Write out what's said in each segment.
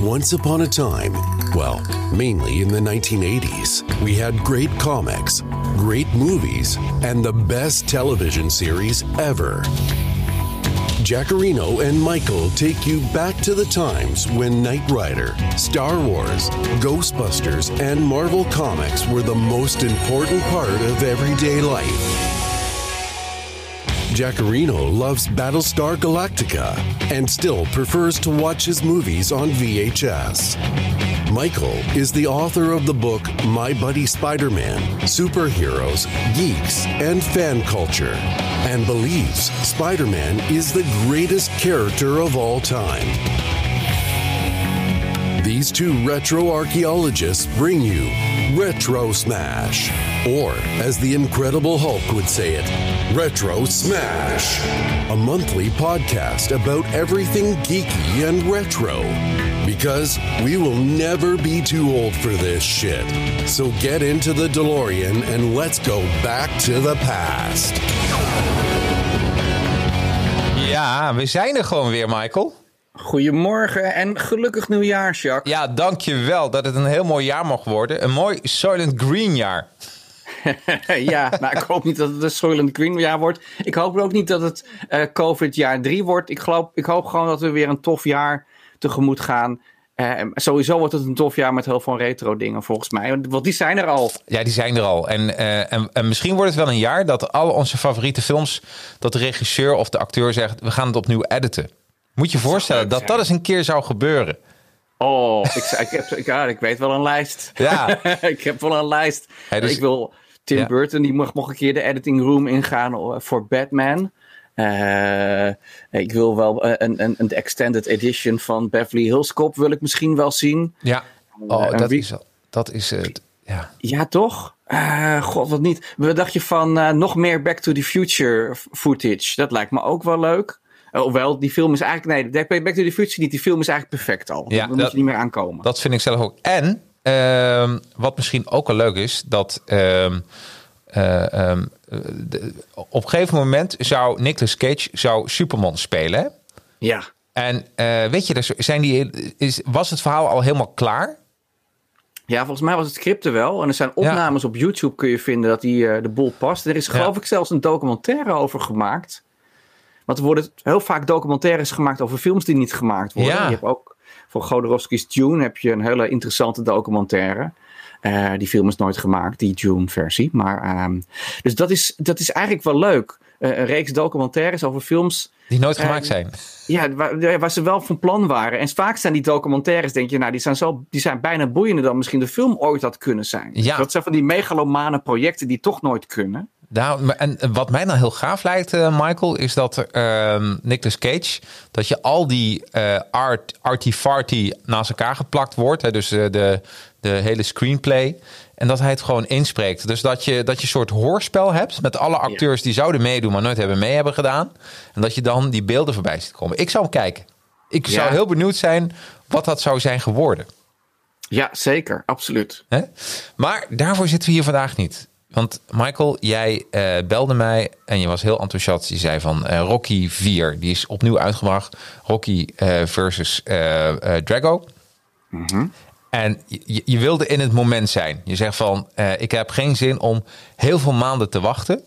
Once upon a time, well, mainly in the 1980s, we had great comics, great movies, and the best television series ever. Jackarino and Michael take you back to the times when Knight Rider, Star Wars, Ghostbusters, and Marvel Comics were the most important part of everyday life. Jackarino loves Battlestar Galactica and still prefers to watch his movies on VHS. Michael is the author of the book My Buddy Spider Man Superheroes, Geeks, and Fan Culture, and believes Spider Man is the greatest character of all time. These two retro archaeologists bring you Retro Smash, or as the Incredible Hulk would say it, Retro Smash, a monthly podcast about everything geeky and retro. Because we will never be too old for this shit. So get into the DeLorean and let's go back to the past. Ja, we zijn er gewoon weer, Michael. Goedemorgen en gelukkig nieuwjaar, Jacques. Ja, dankjewel dat het een heel mooi jaar mag worden. Een mooi Silent Green jaar. ja, nou, ik hoop niet dat het een Soylent Green jaar wordt. Ik hoop ook niet dat het uh, COVID jaar 3 wordt. Ik, geloof, ik hoop gewoon dat we weer een tof jaar tegemoet gaan. Uh, sowieso wordt het een tof jaar met heel veel retro dingen volgens mij. Want die zijn er al. Ja, die zijn er al. En, uh, en, en, misschien wordt het wel een jaar dat al onze favoriete films... dat de regisseur of de acteur zegt... we gaan het opnieuw editen. Moet je voorstellen dat dat eens een keer zou gebeuren. Oh, ik, ik, heb, ik, ja, ik weet wel een lijst. Ja. ik heb wel een lijst. Hey, dus, ik wil Tim ja. Burton, die mag nog een keer de editing room ingaan voor Batman. Uh, ik wil wel een, een, een extended edition van Beverly Hills Cop wil ik misschien wel zien. Ja, oh, uh, dat, is, dat is het. Ja. ja, toch? God, wat niet. Wat dacht je van nog meer Back to the Future footage? Dat lijkt me ook wel leuk. Hoewel, die film is eigenlijk... Nee, Back to the Future niet. Die film is eigenlijk perfect al. Ja, Daar moet je niet meer aankomen. Dat vind ik zelf ook. En, uh, wat misschien ook wel leuk is... dat uh, uh, de, op een gegeven moment zou Nicolas Cage zou Superman spelen. Ja. En weet je, zijn die, is, was het verhaal al helemaal klaar? Ja, volgens mij was het script er wel. En er zijn opnames ja. op YouTube kun je vinden dat die de boel past. Er is geloof ja. ik zelfs een documentaire over gemaakt. Want er worden heel vaak documentaires gemaakt over films die niet gemaakt worden. Ja. Je hebt ook voor Godorowski's Dune heb je een hele interessante documentaire. Uh, die film is nooit gemaakt, die Dune-versie. Maar, um, dus dat is, dat is eigenlijk wel leuk. Uh, een reeks documentaires over films. Die nooit gemaakt uh, zijn. Ja, waar, waar, ze wel van plan waren. En vaak zijn die documentaires, denk je, nou, die zijn, zo, die zijn bijna boeiender dan misschien de film ooit had kunnen zijn. Ja. Dat zijn van die megalomane projecten die toch nooit kunnen. Nou, en wat mij nou heel gaaf lijkt, uh, Michael, is dat uh, Nicolas Cage, dat je al die uh, art, arty-farty naast elkaar geplakt wordt. Hè, dus de, de hele screenplay. En dat hij het gewoon inspreekt. Dus dat je, dat je een soort hoorspel hebt met alle acteurs die zouden meedoen, maar nooit hebben mee hebben gedaan. En dat je dan die beelden voorbij ziet komen. Ik zou hem kijken. Ik ja. zou heel benieuwd zijn wat dat zou zijn geworden. Ja, zeker. Absoluut. Hè? Maar daarvoor zitten we hier vandaag niet. Want Michael, jij uh, belde mij en je was heel enthousiast. Je zei van uh, Rocky 4, die is opnieuw uitgebracht. Rocky uh, versus Drago. Mm -hmm. En je, je, wilde in het moment zijn. Je zegt van, ik heb geen zin om heel veel maanden te wachten.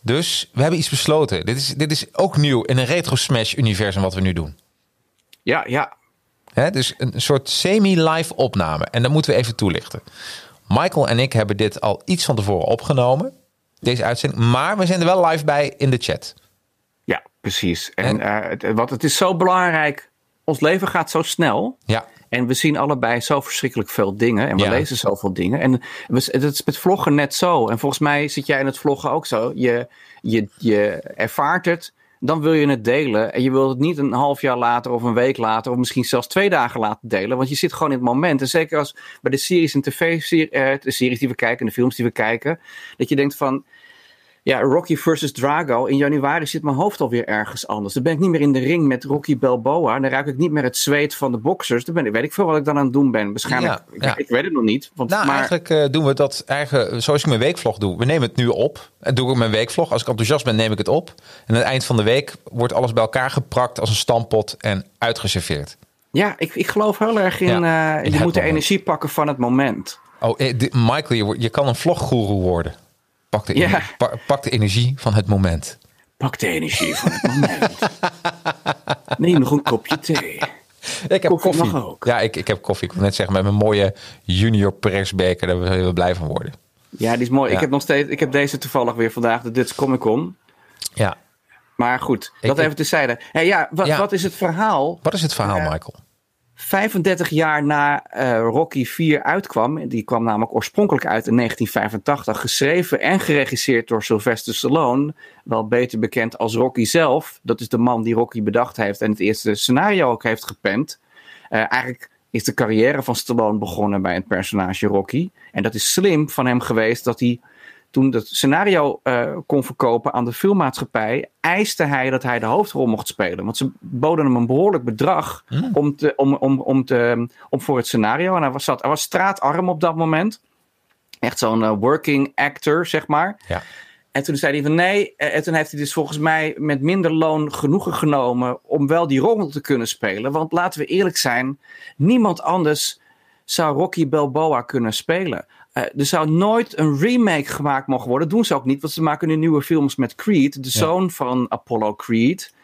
Dus we hebben iets besloten. Dit is, dit is ook nieuw in een retro smash universum wat we nu doen. Ja, ja. Hè, dus een soort semi-live opname. En dat moeten we even toelichten. Michael en ik hebben dit al iets van tevoren opgenomen. Deze uitzending. Maar we zijn er wel live bij in de chat. Ja, precies. En, en uh, het, wat het is zo belangrijk. Ons leven gaat zo snel. Ja. En we zien allebei zo verschrikkelijk veel dingen. En we Ja. lezen zoveel dingen. En we, het is met vloggen net zo. En volgens mij zit jij in het vloggen ook zo. Je, je, je ervaart het. Dan wil je het delen. En je wilt het niet een half jaar later of een week later. Of misschien zelfs twee dagen laten delen. Want je zit gewoon in het moment. En zeker als bij de series en tv, de series die we kijken. En de films die we kijken. Dat je denkt van. Ja, Rocky versus Drago. In januari zit mijn hoofd alweer ergens anders. Dan ben ik niet meer in de ring met Rocky Balboa. Dan ruik ik niet meer het zweet van de boxers. Dan ben ik, weet ik veel wat ik dan aan het doen ben. Waarschijnlijk, Ja, ik, ja. ik weet het nog niet. Want, Nou, maar, eigenlijk eh, doen we dat eigen, zoals ik mijn weekvlog doe. We nemen het nu op. En doe ik mijn weekvlog. Als ik enthousiast ben, neem ik het op. En aan het eind van de week wordt alles bij elkaar geprakt als een stampot en uitgeserveerd. Ja, ik, ik geloof heel erg in. Ja, eh, in je moet de moment. energie pakken van het moment. Oh, eh, Michael, je, je kan een vloggoeroe worden. Pak de, Ja. pak de energie van het moment. Pak de energie van het moment. Neem nog een kopje thee. Ik heb Koffie koffie. mag ook. Ja, ik, ik heb koffie. Ik wil net zeggen, met mijn mooie junior persbeker. Daar wil je wel blij van worden. Ja, die is mooi. Ja. Ik heb nog steeds. Ik heb deze toevallig weer vandaag, de Dutch Comic Con. Ja. Maar goed, dat ik- even tezijde. Hey, ja, wa- Ja. wat is het verhaal? Wat is het verhaal. Michael? 35 jaar na eh, Rocky 4 uitkwam, die kwam namelijk oorspronkelijk uit in 1985, geschreven en geregisseerd door Sylvester Stallone, wel beter bekend als Rocky zelf. Dat is de man die Rocky bedacht heeft en het eerste scenario ook heeft gepend. Eh, eigenlijk is de carrière van Stallone begonnen bij het personage Rocky. En dat is slim van hem geweest dat hij toen dat scenario eh, kon verkopen aan de filmmaatschappij, eiste hij dat hij de hoofdrol mocht spelen. Want ze boden hem een behoorlijk bedrag om, te, om, om, om, te, om voor het scenario. En hij was, zat, hij was straatarm op dat moment. Echt zo'n eh, working actor, zeg maar. Ja. En toen zei hij van nee. eh, En toen heeft hij dus volgens mij met minder loon genoegen genomen om wel die rol te kunnen spelen. Want laten we eerlijk zijn, niemand anders zou Rocky Balboa kunnen spelen. Eh, er zou nooit een remake gemaakt mogen worden. Dat doen ze ook niet, want ze maken nu nieuwe films met Creed, de zoon van Apollo Creed.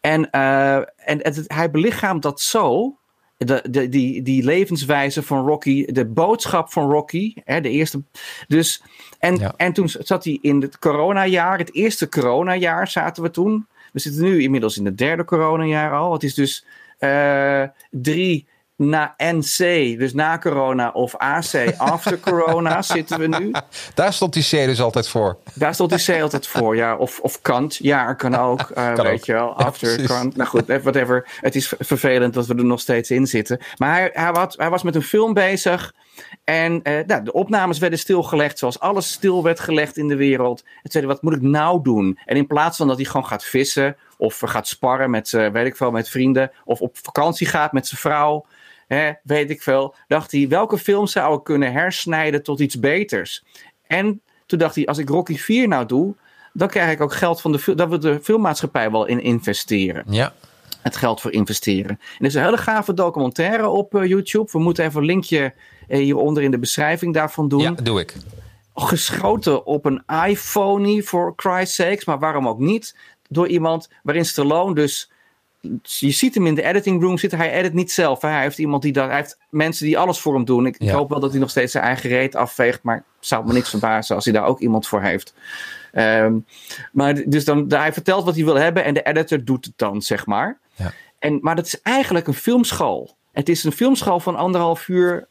En, eh, en het, hij belichaamt dat zo. De, de, die, die levenswijze van Rocky, de boodschap van Rocky, hè, de eerste. Dus, en, Ja. en toen zat hij in het coronajaar, het eerste coronajaar zaten we toen. We zitten nu inmiddels in het derde coronajaar al. Het is dus eh, drie na NC, dus na corona, of AC, after corona zitten we nu. Daar stond die C dus altijd voor. Daar stond die C altijd voor, ja. Of, of Kant, ja, kan ook, eh, Kan weet ook. je wel. After. Kant, nou goed, eh, whatever. Het is ver- vervelend dat we er nog steeds in zitten. Maar hij, hij, had, hij was met een film bezig. En eh, nou, de opnames werden stilgelegd, zoals alles stil werd gelegd in de wereld. En zei hij, wat moet ik nou doen? En in plaats van dat hij gewoon gaat vissen, of gaat sparren met, weet ik veel, met vrienden, of op vakantie gaat met zijn vrouw, hè, weet ik veel, dacht hij, welke film zou ik kunnen hersnijden tot iets beters? En toen dacht hij, als ik Rocky 4 nou doe, dan krijg ik ook geld van de. Daar wil de filmmaatschappij wel in investeren. Ja. Het geld voor investeren. En er is een hele gave documentaire op eh, YouTube. We moeten even een linkje eh, hieronder in de beschrijving daarvan doen. ja, doe ik. Geschoten op een iPhone, for Christ's sakes. Maar waarom ook niet? Door iemand waarin Stallone dus... Je ziet hem in de editing room zitten. Hij edit niet zelf. hè. Hij heeft iemand die dat. Hij heeft mensen die alles voor hem doen. Ik, ik hoop wel dat hij nog steeds zijn eigen reet afveegt. Maar het zou me niks verbazen als hij daar ook iemand voor heeft. Ehm, maar dus dan, hij vertelt wat hij wil hebben en de editor doet het dan, zeg maar. Ja. En, maar dat is eigenlijk een filmschool. Het is een filmschool van anderhalf uur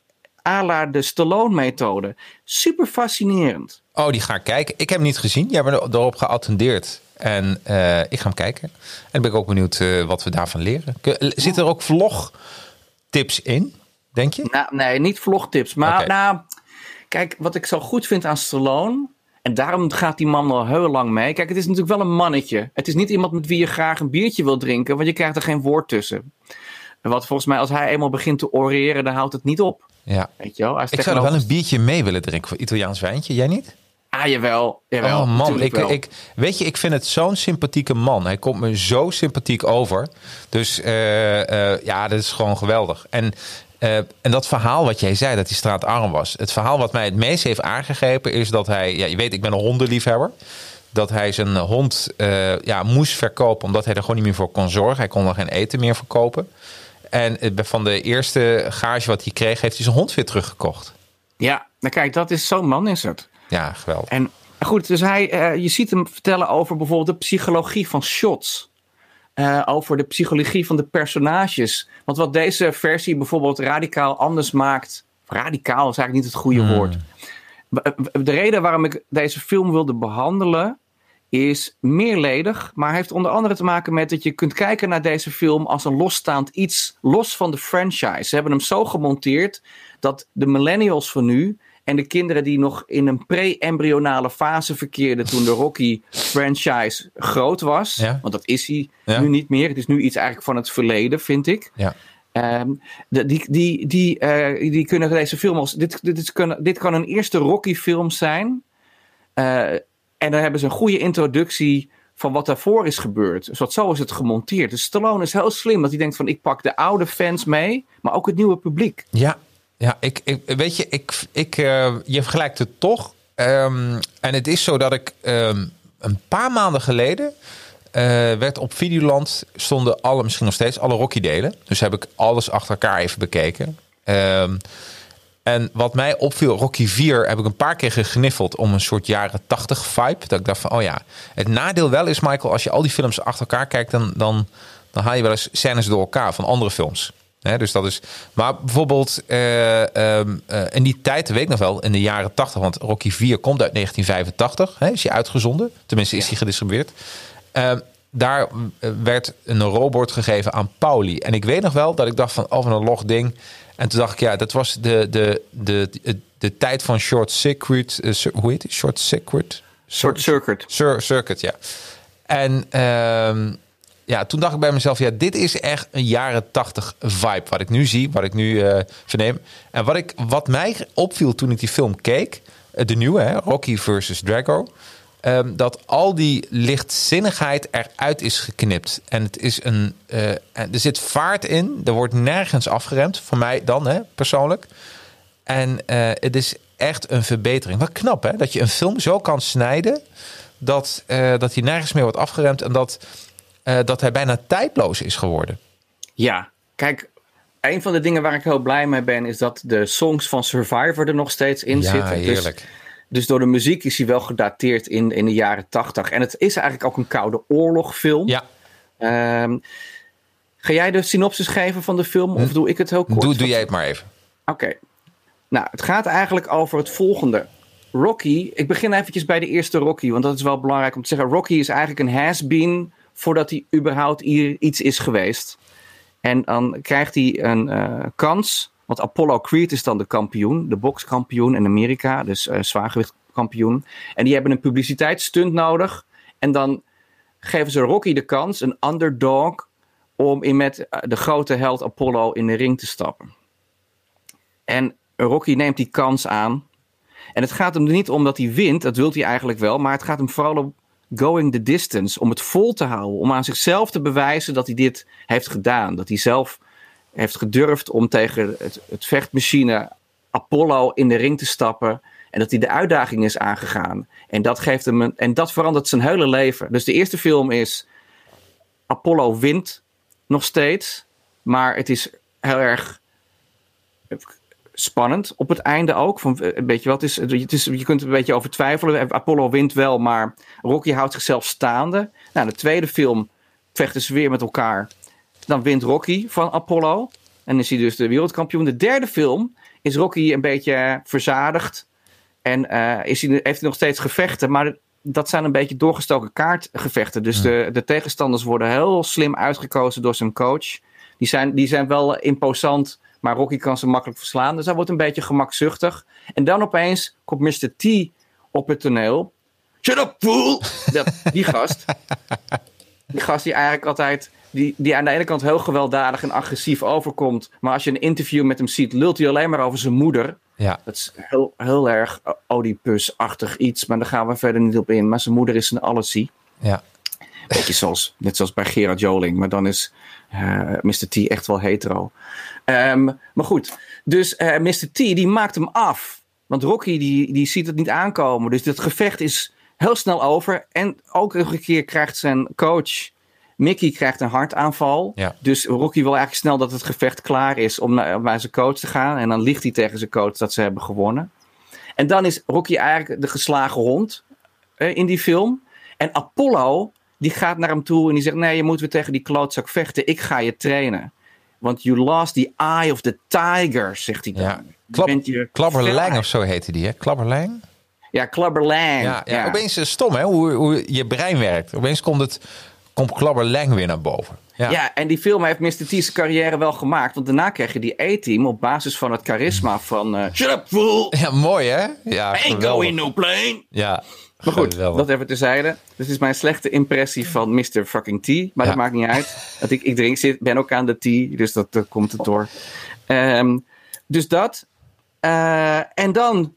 à la de Stallone-methode. Super fascinerend. Oh, die ga ik kijken. Ik heb hem niet gezien. Jij bent erop geattendeerd. En eh, ik ga hem kijken. En ben ik ook benieuwd eh, wat we daarvan leren. Kun- Zitten er ook vlogtips in, denk je? Nou, nee, niet vlogtips. Maar nou, kijk, wat ik zo goed vind aan Stallone. En daarom gaat die man al heel lang mee. Kijk, het is natuurlijk wel een mannetje. Het is niet iemand met wie je graag een biertje wil drinken, want je krijgt er geen woord tussen. En Wat volgens mij, als hij eenmaal begint te oreren, dan houdt het niet op. Ja. Weet je wel? Hij Ik zou er wel een biertje mee willen drinken voor Italiaans wijntje. Jij niet? Ah, jawel. jawel oh man, ik, wel. ik, weet je, ik vind het zo'n sympathieke man. Hij komt me zo sympathiek over. Dus eh, eh, ja, dat is gewoon geweldig. En, eh, en dat verhaal wat jij zei, dat hij straatarm was. Het verhaal wat mij het meest heeft aangegrepen is dat hij... Ja, je weet, ik ben een hondenliefhebber. Dat hij zijn hond ja, moest verkopen omdat hij er gewoon niet meer voor kon zorgen. Hij kon er geen eten meer verkopen. En van de eerste gage wat hij kreeg, heeft hij zijn hond weer teruggekocht. Ja, nou kijk, dat is zo'n man is het. Ja, geweldig. En goed, dus hij, eh, je ziet hem vertellen over bijvoorbeeld de psychologie van shots. Eh, over de psychologie van de personages. Want wat deze versie bijvoorbeeld radicaal anders maakt. Radicaal is eigenlijk niet het goede Hmm. woord. De reden waarom ik deze film wilde behandelen. is meerledig, maar heeft onder andere te maken met dat je kunt kijken naar deze film als een losstaand iets, los van de franchise. Ze hebben hem zo gemonteerd dat de millennials van nu en de kinderen die nog in een pre-embryonale fase verkeerden toen de Rocky franchise groot was, Ja. want dat is hij Ja. nu niet meer. Het is nu iets eigenlijk van het verleden, vind ik. Ja. Ehm, de, die, die, die, eh, die kunnen deze film als. Dit, dit, kunnen, dit kan een eerste Rocky-film zijn. Eh, en dan hebben ze een goede introductie van wat daarvoor is gebeurd. Dus wat zo is het gemonteerd. Dus Stallone is heel slim dat hij denkt van ik pak de oude fans mee, maar ook het nieuwe publiek. Ja, ja ik, ik, weet je, ik, ik, uh, je vergelijkt het toch. Um, en het is zo dat ik um, een paar maanden geleden uh, werd op Videoland stonden alle, misschien nog steeds, alle Rocky delen. Dus heb ik alles achter elkaar even bekeken. Um, en wat mij opviel, Rocky 4 heb ik een paar keer gegniffeld om een soort jaren 80 vibe. Dat ik dacht van, oh ja. Het nadeel wel is, Michael, als je al die films achter elkaar kijkt, dan, dan, dan haal je wel eens scènes door elkaar van andere films. Dus dat is. Maar bijvoorbeeld uh, uh, in die tijd, weet ik nog wel, in de jaren 80, want Rocky 4 komt uit 1985, hè, is hij uitgezonden. Tenminste, is hij gedistribueerd. Ehm, daar werd een robot gegeven aan Pauli. En ik weet nog wel dat ik dacht van, oh, een log ding. En toen dacht ik, ja, dat was de, de, de, de, de tijd van short circuit. Hoe heet het? Short circuit? Short circuit. Short circuit, ja. En uh, ja, toen dacht ik bij mezelf, ja, dit is echt een jaren tachtig vibe. Wat ik nu zie, wat ik nu uh, verneem. En wat, ik, wat mij opviel toen ik die film keek, uh, de nieuwe, hè, Rocky versus Drago. Um, dat al die lichtzinnigheid eruit is geknipt. En het is een. Uh, er zit vaart in. Er wordt nergens afgeremd. Voor mij dan, hè, persoonlijk. En het is echt een verbetering. Wat knap, hè? Dat je een film zo kan snijden. Dat, dat hij nergens meer wordt afgeremd. En dat, dat hij bijna tijdloos is geworden. Ja, kijk. Een van de dingen waar ik heel blij mee ben, is dat de songs van Survivor er nog steeds in ja, zitten. Dus Heerlijk. Dus dus door de muziek is hij wel gedateerd in, in de jaren tachtig. En het is eigenlijk ook een koude oorlogfilm. Ja. Um, ga jij de synopsis geven van de film of doe ik het heel kort? Doe, doe jij het maar even. Oké. Okay. Nou, het gaat eigenlijk over het volgende. Rocky, ik begin eventjes bij de eerste Rocky, want dat is wel belangrijk om te zeggen. Rocky is eigenlijk een has-been voordat hij überhaupt iets is geweest. En dan krijgt hij een uh, kans want Apollo Creed is dan de kampioen, de bokskampioen in Amerika, dus uh, zwaargewichtkampioen. En die hebben een publiciteitsstunt nodig. En dan geven ze Rocky de kans, een underdog, om in met eh, de grote held Apollo in de ring te stappen. En Rocky neemt die kans aan. En het gaat hem niet om dat hij wint, dat wil hij eigenlijk wel, maar het gaat hem vooral om going the distance, om het vol te houden, om aan zichzelf te bewijzen dat hij dit heeft gedaan. Dat hij zelf heeft gedurfd om tegen het, vechtmachine Apollo in de ring te stappen. En dat hij de uitdaging is aangegaan. En dat, geeft hem en dat verandert zijn hele leven. Dus de eerste film is. Apollo wint nog steeds. Maar het is heel erg spannend op het einde ook. Van, een beetje wat is, het is, je kunt er een beetje over twijfelen. Apollo wint wel, maar Rocky houdt zichzelf staande. Nou, de tweede film vechten ze weer met elkaar. Dan wint Rocky van Apollo. En is hij dus de wereldkampioen. De derde film is Rocky een beetje verzadigd. En uh, is hij, heeft hij nog steeds gevechten. Maar dat zijn een beetje doorgestoken kaartgevechten. Dus de, de tegenstanders worden heel slim uitgekozen door zijn coach. Die zijn, die zijn wel imposant. Maar Rocky kan ze makkelijk verslaan. Dus hij wordt een beetje gemakzuchtig. En dan opeens komt Mr. T op het toneel. Shut up, fool! Dat, die gast. Die gast die eigenlijk altijd die, die aan de ene kant heel gewelddadig en agressief overkomt. Maar als je een interview met hem ziet, lult hij alleen maar over zijn moeder. Ja. Dat is heel, heel erg Oedipus-achtig iets, maar daar gaan we verder niet op in. Maar zijn moeder is een allesie. Ja. Beetje zoals, net zoals bij Gerard Joling, maar dan is uh, Mr. T echt wel hetero. Um, maar goed, dus uh, Mr. T die maakt hem af. Want Rocky die, die ziet het niet aankomen. Dus dit gevecht is heel snel over. En ook nog een keer krijgt zijn coach Mickey krijgt een hartaanval. Ja. Dus Rocky wil eigenlijk snel dat het gevecht klaar is om naar, naar zijn coach te gaan. En dan ligt hij tegen zijn coach dat ze hebben gewonnen. En dan is Rocky eigenlijk de geslagen hond eh, in die film. En Apollo, die gaat naar hem toe en die zegt: Nee, je moet weer tegen die klootzak vechten. Ik ga je trainen. Want you lost the eye of the tiger, zegt hij dan. Ja. Klabberlang of zo heette die, hè? Klabberlang? Ja, Klabberlang. Ja, ja, ja. opeens is stom, hè? Hoe, hoe je brein werkt. Opeens komt het komt Klabber Lang weer naar boven. Ja. ja, en die film heeft Mr. T's carrière wel gemaakt. Want daarna kreeg je die A-team op basis van het charisma van... Uh, Shut up, fool! Ja, mooi hè? Ja, Ain't going no plane! Ja, Maar goed, dat even terzijde. Dit is mijn slechte impressie van Mr. fucking T. Maar ja. dat maakt niet uit. Want ik, ik drink, zit, ben ook aan de T. Dus dat, dat komt het door. Um, dus dat. Uh, en dan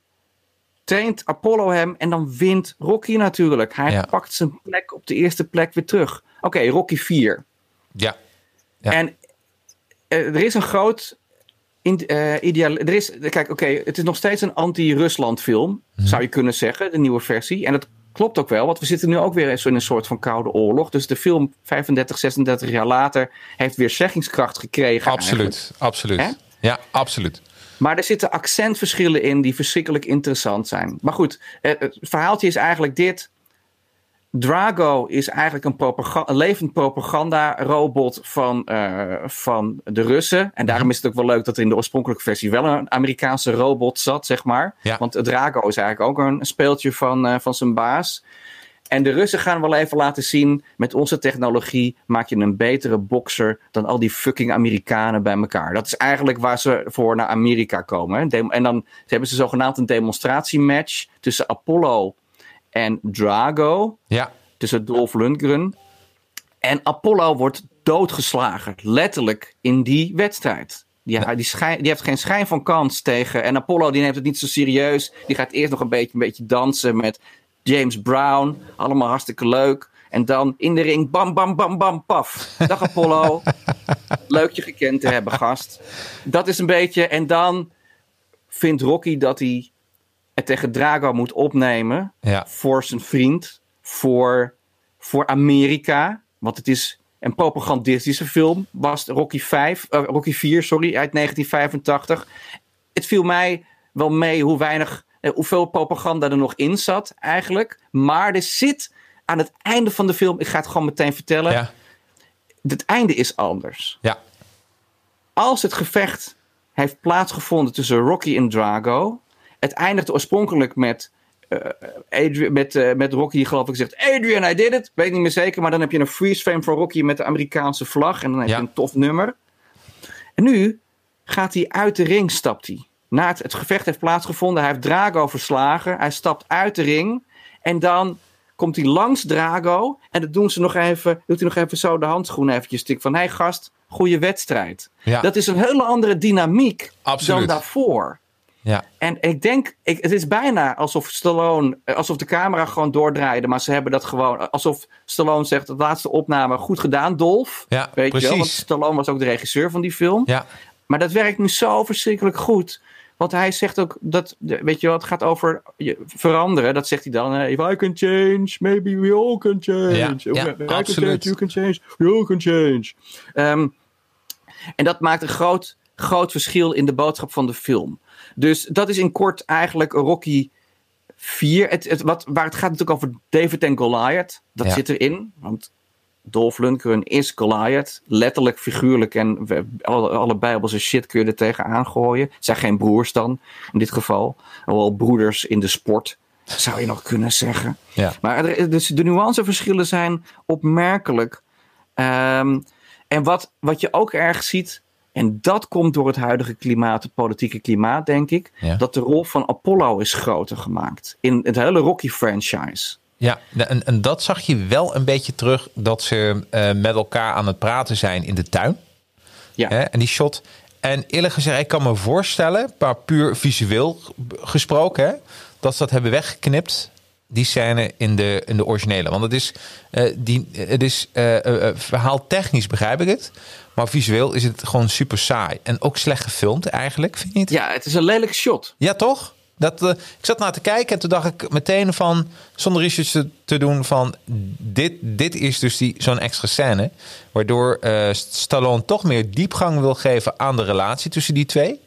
traint Apollo hem en dan wint Rocky natuurlijk. Hij Ja. pakt zijn plek op de eerste plek weer terug. Oké, Rocky 4. Ja. Ja. En eh, er is een groot in, eh, ideaal. Er is, kijk, oké, het is nog steeds een anti-Rusland film, Mhm. zou je kunnen zeggen, de nieuwe versie. En dat klopt ook wel, want we zitten nu ook weer eens in een soort van koude oorlog. Dus de film 35, 36 jaar later heeft weer zeggingskracht gekregen. eigenlijk. Absoluut. Absoluut. Hè? Ja, absoluut. Maar er zitten accentverschillen in die verschrikkelijk interessant zijn. Maar goed, eh, het verhaaltje is eigenlijk dit. Drago is eigenlijk een, propaga- een levend propaganda-robot van, eh, van de Russen. En daarom is het ook wel leuk dat er in de oorspronkelijke versie wel een Amerikaanse robot zat, zeg maar. Ja. Want Drago is eigenlijk ook een speeltje van, eh, van zijn baas. En de Russen gaan wel even laten zien: met onze technologie maak je een betere bokser dan al die fucking Amerikanen bij elkaar. Dat is eigenlijk waar ze voor naar Amerika komen. hè. En dan hebben ze zogenaamd een demonstratiematch tussen Apollo en Drago, Ja. tussen Dolph Lundgren. En Apollo wordt doodgeslagen, letterlijk in die wedstrijd. Die, die, schijn- die heeft geen schijn van kans tegen. En Apollo die neemt het niet zo serieus. Die gaat eerst nog een beetje, een beetje dansen met James Brown. Allemaal hartstikke leuk. En dan in de ring, bam, bam, bam, bam, paf. Dag Apollo. Leuk je gekend te hebben, gast. Dat is een beetje. En dan vindt Rocky dat hij het tegen Drago moet opnemen. Ja. Voor zijn vriend. Voor, voor Amerika. Want het is een propagandistische film. Was Rocky, 5, eh, Rocky 4 sorry, uit 1985. Het viel mij wel mee hoe weinig, eh, hoeveel propaganda er nog in zat eigenlijk. Maar er zit aan het einde van de film, ik ga het gewoon meteen vertellen. Ja. Het einde is anders. Ja. Als het gevecht heeft plaatsgevonden tussen Rocky en Drago. Het eindigt oorspronkelijk met, Adrian, met, eh, met Rocky die geloof ik zegt... Adrian, I did it. Weet niet meer zeker. Maar dan heb je een freeze frame van Rocky met de Amerikaanse vlag. En dan heb Ja. je een tof nummer. En nu gaat hij uit de ring, stapt hij. Na het, het gevecht heeft plaatsgevonden. Hij heeft Drago verslagen. Hij stapt uit de ring. En dan komt hij langs Drago. En dan doen ze nog even, doet hij nog even zo de handschoen eventjes stik van... Hé hey gast, goede wedstrijd. Ja. Dat is een hele andere dynamiek Absoluut. dan daarvoor. Ja. En ik denk, ik, het is bijna alsof Stallone, eh, alsof de camera gewoon doordraaide, maar ze hebben dat gewoon, alsof Stallone zegt, de laatste opname, goed gedaan, Dolf. Ja, Weet je wel, want precies. Stallone was ook de regisseur van die film. Ja. Maar dat werkt nu zo verschrikkelijk goed. Want hij zegt ook dat, weet je wel, het gaat over veranderen. Dat zegt hij dan. eh, If I can change, maybe we all can change. Ja, If ja, I can absoluut. change, you can change, we all can change. En dat maakt een groot, groot verschil in de boodschap van de film. Dus dat is in kort eigenlijk Rocky 4. Het, het, wat, waar het gaat natuurlijk over David en Goliath. Dat Ja. zit erin. Want Dolph Lundgren is Goliath. Letterlijk, figuurlijk. En we, alle, alle bijbelse shit kun je er tegenaan gooien. Het zijn geen broers dan, in dit geval. Wel broeders in de sport, zou je nog kunnen zeggen. Ja. Maar er- dus de nuanceverschillen zijn opmerkelijk. Ehm, en wat, wat je ook erg ziet, en dat komt door het huidige klimaat, het politieke klimaat, denk ik, Ja. dat de rol van Apollo is groter gemaakt. In het hele Rocky-franchise. Ja, en, en dat zag je wel een beetje terug dat ze eh, met elkaar aan het praten zijn in de tuin. Ja. Hè, en die shot. En eerlijk gezegd, ik kan me voorstellen, maar puur visueel gesproken, hè, dat ze dat hebben weggeknipt. Die scène in de, in de originele. Want het is, eh, die, het is eh, eh, eh, verhaaltechnisch begrijp ik het. Maar visueel is het gewoon super saai. En ook slecht gefilmd eigenlijk, vind je niet? ja, het is een lelijk shot. Ja, toch? Dat, ik zat naar te kijken en toen dacht ik meteen van, zonder research te, te doen, van dit, dit is dus die, zo'n extra scène. Waardoor Stallone toch meer diepgang wil geven aan de relatie tussen die twee.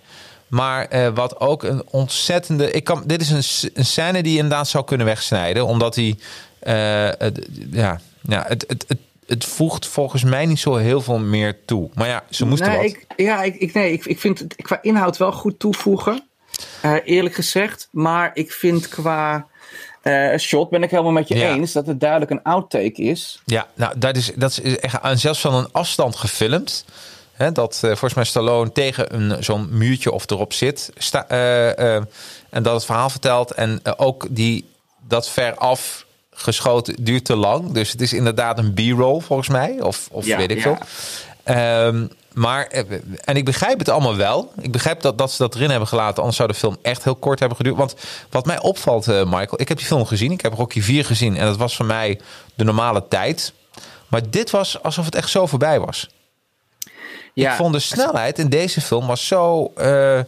Maar eh, wat ook een ontzettende. Ik kan, dit is een, een scène die je inderdaad zou kunnen wegsnijden. Omdat hij. eh, het, ja, ja, het, het, het, het voegt volgens mij niet zo heel veel meer toe. Maar ja, ze moesten nee, wat. Ik, ja, ik, ik, nee, ik, ik vind het qua inhoud wel goed toevoegen. Eh, eerlijk gezegd. Maar ik vind qua shot ben ik helemaal met je Ja. eens dat het duidelijk een outtake is. Ja, nou, dat is, dat is echt aan zelfs van een afstand gefilmd. Hè, dat eh, volgens mij Stallone tegen een, zo'n muurtje of erop zit. Sta, eh, eh, en dat het verhaal vertelt. En ook die, dat veraf geschoten duurt te lang. Dus het is inderdaad een b-roll volgens mij. Of, of Ja, weet ik ja. veel. Ehm, maar, en ik begrijp het allemaal wel. Ik begrijp dat, dat ze dat erin hebben gelaten. Anders zou de film echt heel kort hebben geduurd. Want wat mij opvalt, uh, Michael. Ik heb die film gezien. Ik heb Rocky 4 gezien. En dat was voor mij de normale tijd. Maar dit was alsof het echt zo voorbij was. Ja, ik vond de snelheid in deze film was zo... Uh,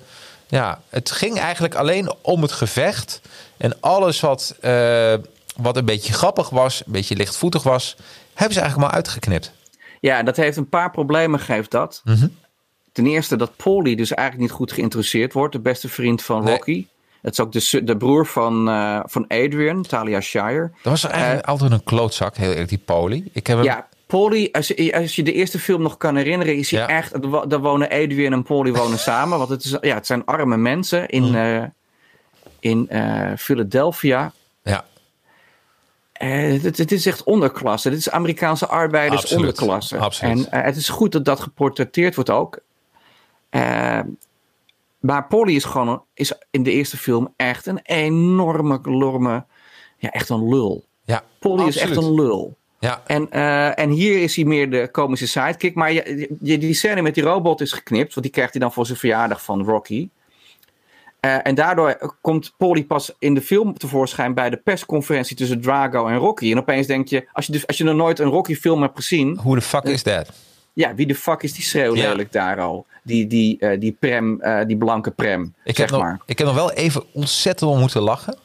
ja, het ging eigenlijk alleen om het gevecht. En alles wat, uh, wat een beetje grappig was, een beetje lichtvoetig was... hebben ze eigenlijk maar uitgeknipt. Ja, dat heeft een paar problemen, geeft dat. Mhm. Ten eerste dat Paulie dus eigenlijk niet goed geïntroduceerd wordt. De beste vriend van Rocky. Het is ook de, de broer van, uh, van Adrian, Talia Shire. Dat was eigenlijk uh, altijd een klootzak, heel eerlijk, die Paulie. Ik heb hem... Ja, Paulie, als je, als je de eerste film nog kan herinneren, is hij ja. echt... Daar wonen Adrian en Paulie wonen samen. Want het, is, ja, het zijn arme mensen in, mm. uh, in Philadelphia. Ja. Uh, het, het, is echt onderklasse. Dit is Amerikaanse arbeiders Absoluut. onderklasse. Absoluut. En het is goed dat dat geportretteerd wordt ook. Maar Polly is gewoon is in de eerste film echt een enorme, enorme, ja, echt een lul. Ja, Polly is echt een lul. Ja. En, en hier is hij meer de komische sidekick. Maar je, je, die scène met die robot is geknipt. Want die krijgt hij dan voor zijn verjaardag van Rocky. Uh, en daardoor komt Polly pas in de film tevoorschijn bij de persconferentie tussen Drago en Rocky. En opeens denk je, als je, dus, als je nog nooit een Rocky film hebt gezien. Hoe de fuck is dat? Ja, wie de fuck is die schreeuw lelijk daar al? Die, die, uh, die prem, uh, die blanke prem, ik zeg heb maar. Nog, ik heb nog wel even ontzettend om moeten lachen.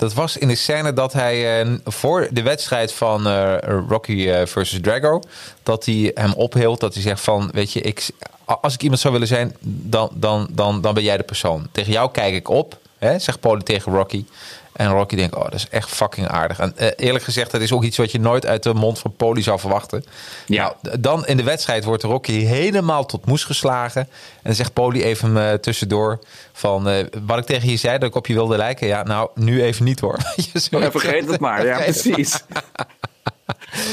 Dat was in de scène dat hij uh, voor de wedstrijd van uh, Rocky uh, versus Drago, dat hij hem ophield, dat hij zegt van, weet je, ik, als ik iemand zou willen zijn, dan, dan, dan, dan ben jij de persoon. Tegen jou kijk ik op, hè, zegt Paulie tegen Rocky. En Rocky denkt, oh, dat is echt fucking aardig. En uh, eerlijk gezegd, dat is ook iets wat je nooit uit de mond van Paulie zou verwachten. Ja. Nou, dan in de wedstrijd wordt Rocky helemaal tot moes geslagen. En dan zegt Paulie even uh, tussendoor van, uh, wat ik tegen je zei, dat ik op je wilde lijken. Ja, nou, nu even niet hoor. je ja, vergeet het maar, ja, precies.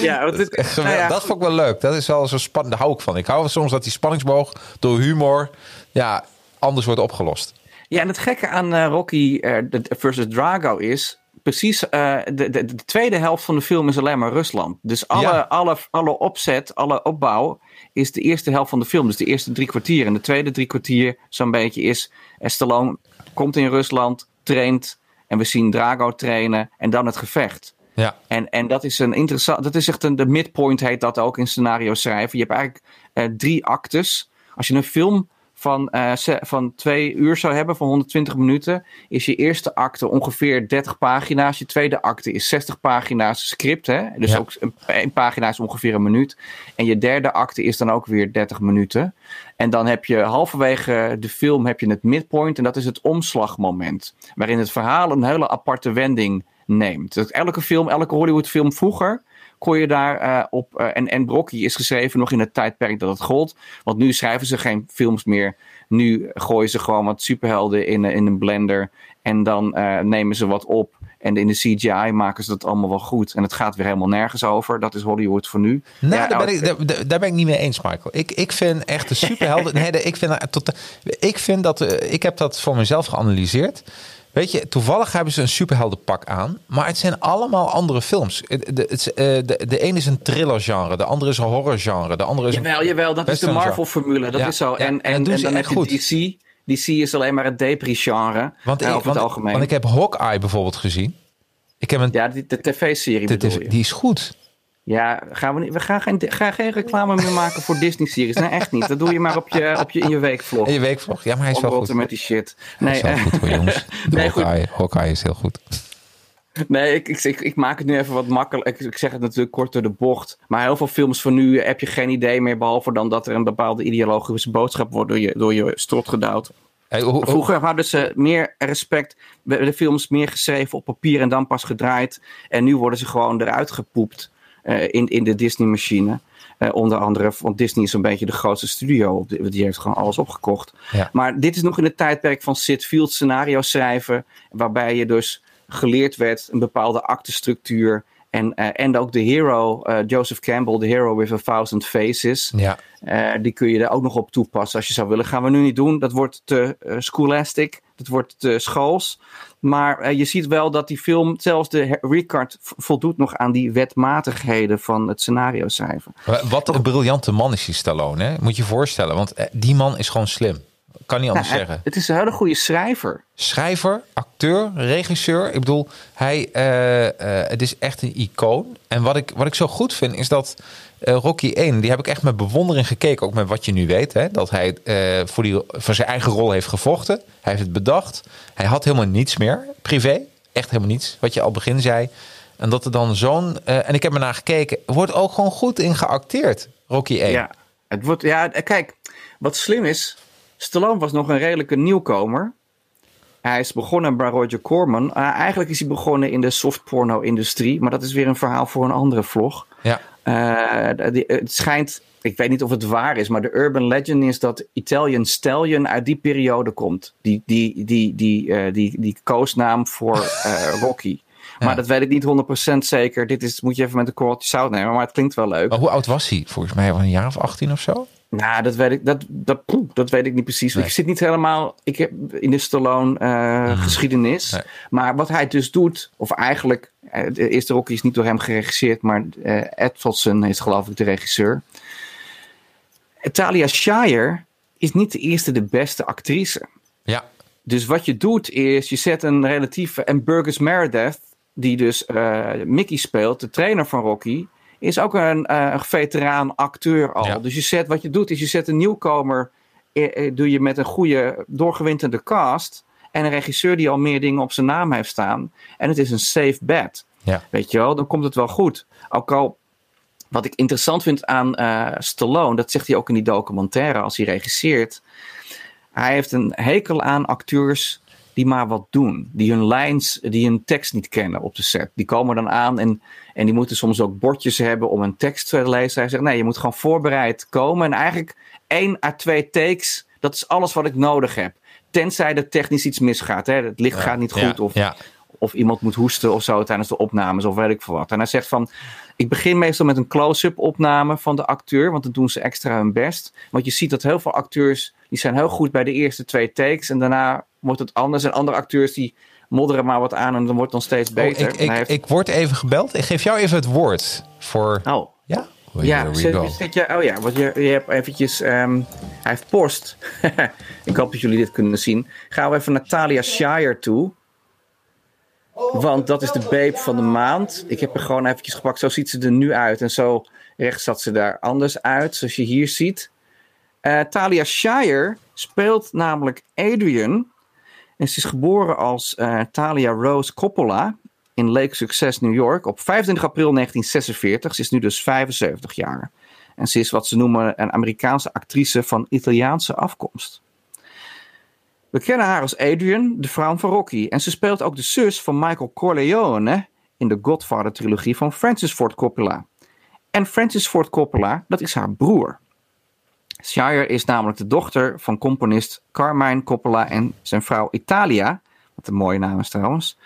Ja, dat, nou ja, dat vond ik wel leuk. Dat is wel zo spannend. Daar hou ik van. Ik hou soms dat die spanningsboog door humor ja, anders wordt opgelost. Ja, en het gekke aan uh, Rocky uh, versus Drago is precies uh, de, de, de, tweede helft van de film is alleen maar Rusland. Dus alle, ja. alle, alle opzet, alle opbouw is de eerste helft van de film. Dus de eerste drie kwartier. En de tweede drie kwartier zo'n beetje is Stallone komt in Rusland, traint en we zien Drago trainen en dan het gevecht. Ja. En, en dat is een interessant, dat is echt een, de midpoint heet dat ook in scenario schrijven. Je hebt eigenlijk uh, drie actes. Als je een film van, uh, van twee uur zou hebben, van 120 minuten, is je eerste acte ongeveer 30 pagina's. Je tweede acte is 60 pagina's script, hè? dus Ja. ook een, een pagina is ongeveer een minuut. En je derde acte is dan ook weer 30 minuten. En dan heb je halverwege de film heb je het midpoint en dat is het omslagmoment. Waarin het verhaal een hele aparte wending neemt. Dus elke film, elke Hollywoodfilm vroeger kon je daar uh, op. Uh, en, en is geschreven nog in het tijdperk dat het gold. Want nu schrijven ze geen films meer. Nu gooien ze gewoon wat superhelden in, in een blender. En dan nemen ze wat op. En in de CGI maken ze dat allemaal wel goed. En het gaat weer helemaal nergens over. Dat is Hollywood voor nu. Nou, ja, daar, ben ik, daar, daar, ben ik niet mee eens, Michael. Ik, ik vind echt de superhelden. nee, ik, vind, tot, ik vind dat. Ik heb dat voor mezelf geanalyseerd. Weet je, toevallig hebben ze een superheldenpak aan, maar het zijn allemaal andere films. De, de, de, de een is een thriller-genre, de andere is een horror-genre, de andere is jawel, jawel, dat is de Marvel-formule, dat ja, is zo. Ja, en, en, en, en dan heb je goed. DC. DC is alleen maar het depri-genre, want, over want, het algemeen. Want ik heb Hawkeye bijvoorbeeld gezien. Ik heb een, ja, die, de tv-serie de, bedoel je. Die is goed. Ja, gaan we, niet, we gaan geen, gaan geen reclame meer maken voor Disney-series. Nee, echt niet. Dat doe je maar op je, op je, in je weekvlog. In je weekvlog, ja, maar hij is wel goed. met die shit. Nee, hij is wel goed voor jongens. nee, Hawkeye, Hawkeye is heel goed. Nee, ik, ik, ik, maak het nu even wat makkelijk. Ik, ik zeg het natuurlijk kort door de bocht. Maar heel veel films van nu heb je geen idee meer. Behalve dan dat er een bepaalde ideologische boodschap wordt door je, door je strot gedouwd. Hey, Vroeger hadden ze meer respect. de films meer geschreven op papier en dan pas gedraaid. En nu worden ze gewoon eruit gepoept in, in de Disney-machine. Uh, onder andere, want Disney is een beetje de grootste studio. Die heeft gewoon alles opgekocht. Ja. Maar dit is nog in het tijdperk van Sid Field scenario schrijven. Waarbij je dus geleerd werd een bepaalde actestructuur. En, uh, en ook de hero, uh, Joseph Campbell, The Hero with a Thousand Faces. Ja. Die kun je er ook nog op toepassen als je zou willen. Gaan we nu niet doen. Dat wordt te scholastic. Dat wordt schools. Maar je ziet wel dat die film, zelfs de Ricard, voldoet nog aan die wetmatigheden van het scenario schrijven. Wat een briljante man is die Stallone, hè? moet je je voorstellen. Want die man is gewoon slim. Kan niet anders nou, zeggen. Het is een hele goede schrijver. Schrijver, acteur, regisseur. Ik bedoel, hij, uh, uh, het is echt een icoon. En wat ik, wat ik zo goed vind, is dat uh, Rocky 1, die heb ik echt met bewondering gekeken. Ook met wat je nu weet. Hè, dat hij voor, die, voor zijn eigen rol heeft gevochten. Hij heeft het bedacht. Hij had helemaal niets meer, privé. Echt helemaal niets, wat je al begin zei. En dat er dan zo'n... en ik heb er naar gekeken. wordt ook gewoon goed in geacteerd, Rocky 1. Ja, het wordt, ja, kijk, wat slim is... Stallone was nog een redelijke nieuwkomer. Hij is begonnen bij Roger Corman. Uh, eigenlijk is hij begonnen in de softporno-industrie. Maar dat is weer een verhaal voor een andere vlog. Ja. Uh, die, het schijnt, ik weet niet of het waar is, maar de urban legend is dat Italian Stallion uit die periode komt. Die, die, die, die, uh, die, die koosnaam voor Rocky. Maar dat weet ik niet 100% zeker. Dit is, moet je even met een korreltje zout nemen, maar het klinkt wel leuk. Maar hoe oud was hij? Volgens mij wel een jaar of 18 of zo? Nou, dat weet ik, dat, dat, dat weet ik niet precies. Nee. Ik zit niet helemaal ik heb in de Stallone uh, mm. geschiedenis. Nee. Maar wat hij dus doet, of eigenlijk, de eerste Rocky is niet door hem geregisseerd, maar uh, Edvaldsen is geloof ik de regisseur. Talia Shire is niet de eerste, de beste actrice. Ja. Dus wat je doet is, je zet een relatieve, en Burgess Meredith, die dus uh, Mickey speelt, de trainer van Rocky, is ook een, uh, een veteraan acteur al. Ja. Dus je zet, wat je doet, is je zet een nieuwkomer, eh, doe je met een goede, doorgewinterde cast. En een regisseur die al meer dingen op zijn naam heeft staan. En het is een safe bet. Ja. Weet je wel, dan komt het wel goed. Ook al, wat ik interessant vind aan uh, Stallone, dat zegt hij ook in die documentaire als hij regisseert. Hij heeft een hekel aan acteurs die maar wat doen. Die hun lijns, die hun tekst niet kennen op de set. Die komen dan aan en, en die moeten soms ook bordjes hebben om een tekst te lezen. Hij zegt, nee, je moet gewoon voorbereid komen. En eigenlijk één à twee takes, dat is alles wat ik nodig heb. Tenzij er technisch iets misgaat. Hè? Het licht ja, gaat niet goed ja, of, ja. Of iemand moet hoesten of zo tijdens de opnames of weet ik veel wat. En hij zegt van, ik begin meestal met een close-up opname van de acteur, want dan doen ze extra hun best. Want je ziet dat heel veel acteurs, die zijn heel goed bij de eerste twee takes en daarna wordt het anders. En andere acteurs die modderen maar wat aan en dan wordt het dan steeds beter. Oh, ik, ik, heeft... ik word even gebeld. Ik geef jou even het woord voor... Oh. Ja? Ja, zit je, oh ja, want je, je hebt eventjes, um, hij heeft post. ik hoop dat jullie dit kunnen zien. Gaan we even naar Talia Shire toe. Want dat is de babe van de maand. Ik heb er gewoon eventjes gepakt. Zo ziet ze er nu uit. En zo rechts zat ze daar anders uit. Zoals je hier ziet. Uh, Talia Shire speelt namelijk Adrian. En ze is geboren als uh, Talia Rose Coppola in Lake Success, New York. Op 25 april 1946. Ze is nu dus 75 jaar. En ze is wat ze noemen een Amerikaanse actrice van Italiaanse afkomst. We kennen haar als Adrian, de vrouw van Rocky. En ze speelt ook de zus van Michael Corleone in de Godfather-trilogie van Francis Ford Coppola. En Francis Ford Coppola, dat is haar broer. Shire is namelijk de dochter van componist Carmine Coppola en zijn vrouw Italia. Wat een mooie naam is trouwens.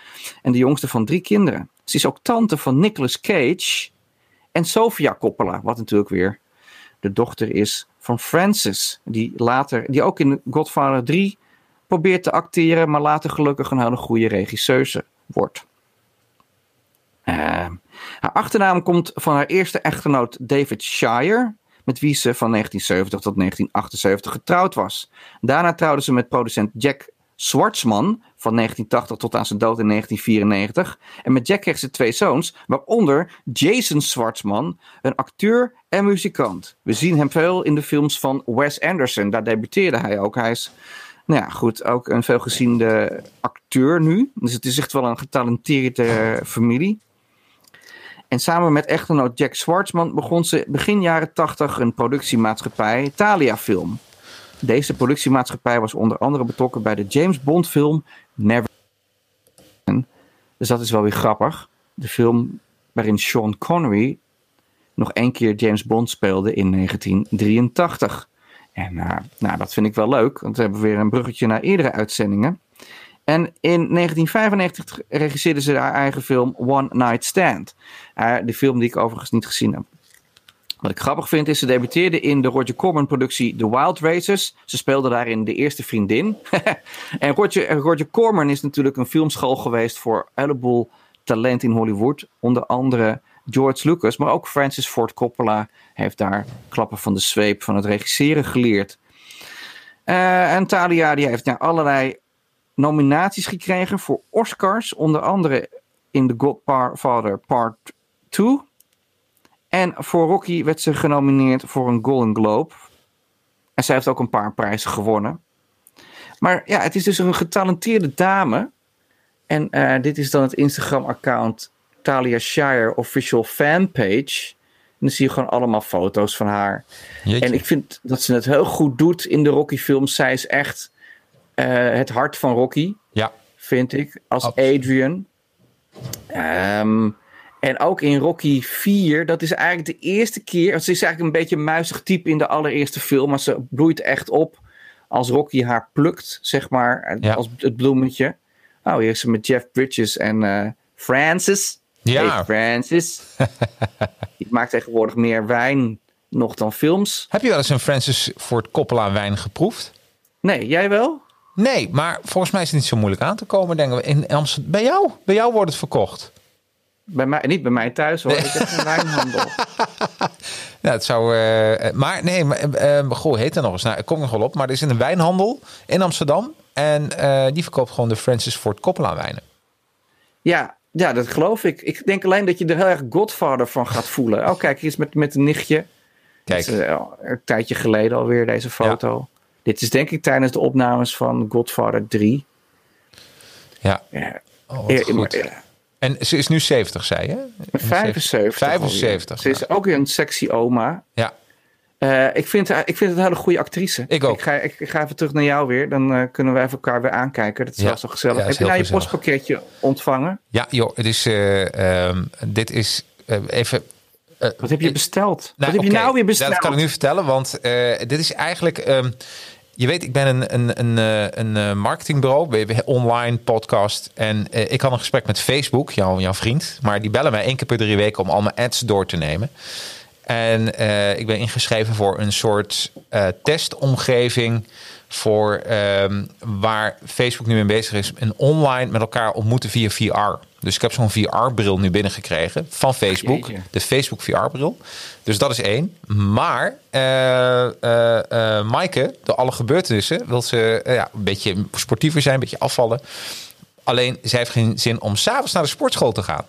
En de jongste van drie kinderen. Ze is ook tante van Nicolas Cage en Sofia Coppola, wat natuurlijk weer de dochter is van Francis. Die, later, die ook in Godfather 3 probeert te acteren, maar later gelukkig een hele goede regisseuse wordt. Uh, haar achternaam komt van haar eerste echtgenoot David Shire, met wie ze van 1970 tot 1978 getrouwd was. Daarna trouwde ze met producent Jack Schwartzman van 1980 tot aan zijn dood in 1994. En met Jack kreeg ze twee zoons, waaronder Jason Schwartzman, een acteur en muzikant. We zien hem veel in de films van Wes Anderson, daar debuteerde hij ook. Hij is nou ja, goed, ook een veelgeziende acteur nu. Dus het is echt wel een getalenteerde familie. En samen met echtgenoot Jack Schwartzman begon ze begin jaren 80 een productiemaatschappij, Thalia Film. Deze productiemaatschappij was onder andere betrokken bij de James Bond film Never. Dus dat is wel weer grappig. De film waarin Sean Connery nog één keer James Bond speelde in 1983. En uh, nou, dat vind ik wel leuk, want we hebben weer een bruggetje naar eerdere uitzendingen. En in 1995 regisseerde ze haar eigen film One Night Stand. Uh, de film die ik overigens niet gezien heb. Wat ik grappig vind is, ze debuteerde in de Roger Corman productie The Wild Racers. Ze speelde daarin de eerste vriendin. en Roger, Roger Corman is natuurlijk een filmschool geweest voor een talent in Hollywood. Onder andere George Lucas, maar ook Francis Ford Coppola heeft daar klappen van de zweep van het regisseren geleerd. Uh, en Talia die heeft naar allerlei nominaties gekregen voor Oscars, onder andere in The Godfather Part 2. En voor Rocky werd ze genomineerd voor een Golden Globe. En zij heeft ook een paar prijzen gewonnen. Maar ja, het is dus een getalenteerde dame. En uh, dit is dan het Instagram-account Talia Shire Official Fanpage. En dan zie je gewoon allemaal foto's van haar. Jeetje. En ik vind dat ze het heel goed doet in de Rocky-films. Zij is echt uh, het hart van Rocky. Ja. Vind ik. Als Absoluut. Adrian. Um, en ook in Rocky 4, dat is eigenlijk de eerste keer. Ze is eigenlijk een beetje een muizig type in de allereerste film. Maar ze bloeit echt op als Rocky haar plukt, zeg maar. Ja. Als het bloemetje. Oh, hier is ze met Jeff Bridges en uh, Francis. Ja. Francis. Die maakt tegenwoordig meer wijn nog dan films. Heb je wel eens een Francis Ford Coppola wijn geproefd? Nee, jij wel? Nee, maar volgens mij is het niet zo moeilijk aan te komen, denken we. In Amsterdam, bij jou? Bij jou wordt het verkocht. Bij mij, niet bij mij thuis hoor. Nee. Ik heb een wijnhandel. ja, het zou. Uh, maar nee, maar, uh, goh, heet er nog eens. Nou, ik kom nog wel op. Maar er is een wijnhandel in Amsterdam. En uh, die verkoopt gewoon de Francis Ford Coppola wijnen. Ja, ja, dat geloof ik. Ik denk alleen dat je er heel erg Godfather van gaat voelen. Oh, kijk, hier is met, met een nichtje. Kijk. Is, een tijdje geleden alweer deze foto. Ja. Dit is denk ik tijdens de opnames van Godfather 3. Ja. ja. Oh, wat goed. En ze is nu 70, zei je? 75. 75. Ze is ook weer een sexy oma. Ja. Uh, ik, vind, ik vind het een hele goede actrice. Ik ook. Ik ga, ik, ik ga even terug naar jou weer. Dan uh, kunnen we even elkaar weer aankijken. Dat is ja. wel zo gezellig. Ja, Heb je nou je gezellig. postpakketje ontvangen? Ja, joh. Het is, uh, um, dit is even... Wat heb je besteld? Nou, Wat heb okay. je nou weer besteld? Dat kan ik nu vertellen, want dit is eigenlijk... Um, je weet, ik ben een, een, een, een, een marketingbureau, we hebben online podcast. En uh, ik had een gesprek met Facebook, jouw, jouw vriend. Maar die bellen mij één keer per drie weken om al mijn ads door te nemen. En uh, ik ben ingeschreven voor een soort uh, testomgeving. Voor um, waar Facebook nu mee bezig is. En online met elkaar ontmoeten via VR. Dus ik heb zo'n VR-bril nu binnengekregen van Facebook. Jeetje. De Facebook VR-bril. Dus dat is één. Maar uh, uh, uh, Maaike, door alle gebeurtenissen, wil ze ja, een beetje sportiever zijn, een beetje afvallen. Alleen, zij heeft geen zin om s'avonds naar de sportschool te gaan.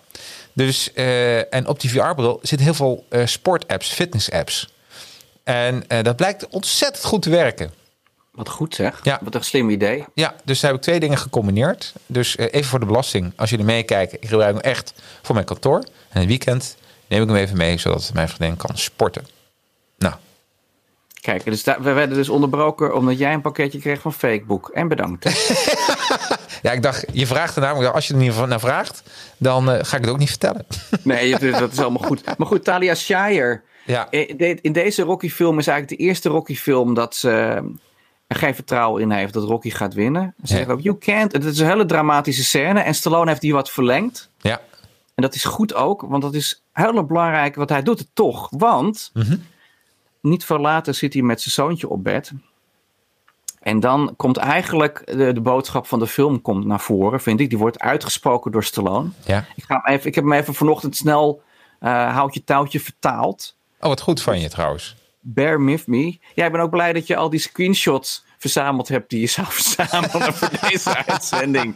Dus, en op die VR-bril zitten heel veel sportapps, fitness-apps. En dat blijkt ontzettend goed te werken. Wat goed zeg. Ja. Wat een slim idee. Ja, dus daar heb ik twee dingen gecombineerd. Dus uh, even voor de belasting. Als jullie meekijken, ik gebruik hem echt voor mijn kantoor. En het weekend neem ik hem even mee, zodat mijn vriendin kan sporten. Nou. Kijk, dus daar, we werden dus onderbroken omdat jij een pakketje kreeg van Facebook. En bedankt. ja, ik dacht, je vraagt er namelijk, als je er niet naar vraagt, dan uh, ga ik het ook niet vertellen. nee, dat is allemaal goed. Maar goed, Talia Shire. Ja. In, in deze Rocky-film is eigenlijk de eerste Rocky-film dat ze er geen vertrouwen in heeft dat Rocky gaat winnen. Ze zeggen ook, you can't. Het is een hele dramatische scène. En Stallone heeft hier wat verlengd. Ja. En dat is goed ook, want dat is heel belangrijk, want hij doet het toch. Want mm -hmm. Niet veel later zit hij met zijn zoontje op bed. En dan komt eigenlijk de, de, boodschap van de film komt naar voren, vind ik. Die wordt uitgesproken door Stallone. Ja. Ik, ga hem even, ik heb hem even vanochtend snel uh, houtje touwtje vertaald. Oh, wat goed van je trouwens. Bear with me. Ja, ik ben ook blij dat je al die screenshots verzameld hebt die je zou verzamelen voor deze uitzending.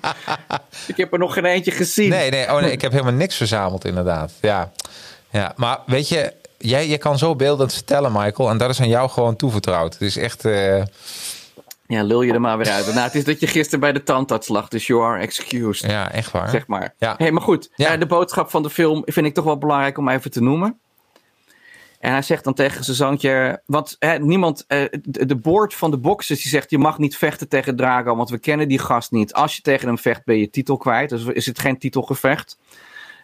Ik heb er nog geen eentje gezien. Nee, nee, oh nee, ik heb helemaal niks verzameld inderdaad. Ja, ja maar weet je, jij, je kan zo beeldend vertellen, Michael, en dat is aan jou gewoon toevertrouwd. Het is echt... Uh... Ja, lul je er maar weer uit. Nou, het is dat je gisteren bij de tandarts lag, dus you are excused. Ja, echt waar. Zeg maar. Ja. Hey, maar goed, Ja. de boodschap van de film vind ik toch wel belangrijk om even te noemen. En hij zegt dan tegen zijn zoontje, want hè, niemand, eh, de, de board van de boxers die zegt, je mag niet vechten tegen Drago, want we kennen die gast niet. Als je tegen hem vecht, ben je titel kwijt. Dus is het geen titelgevecht.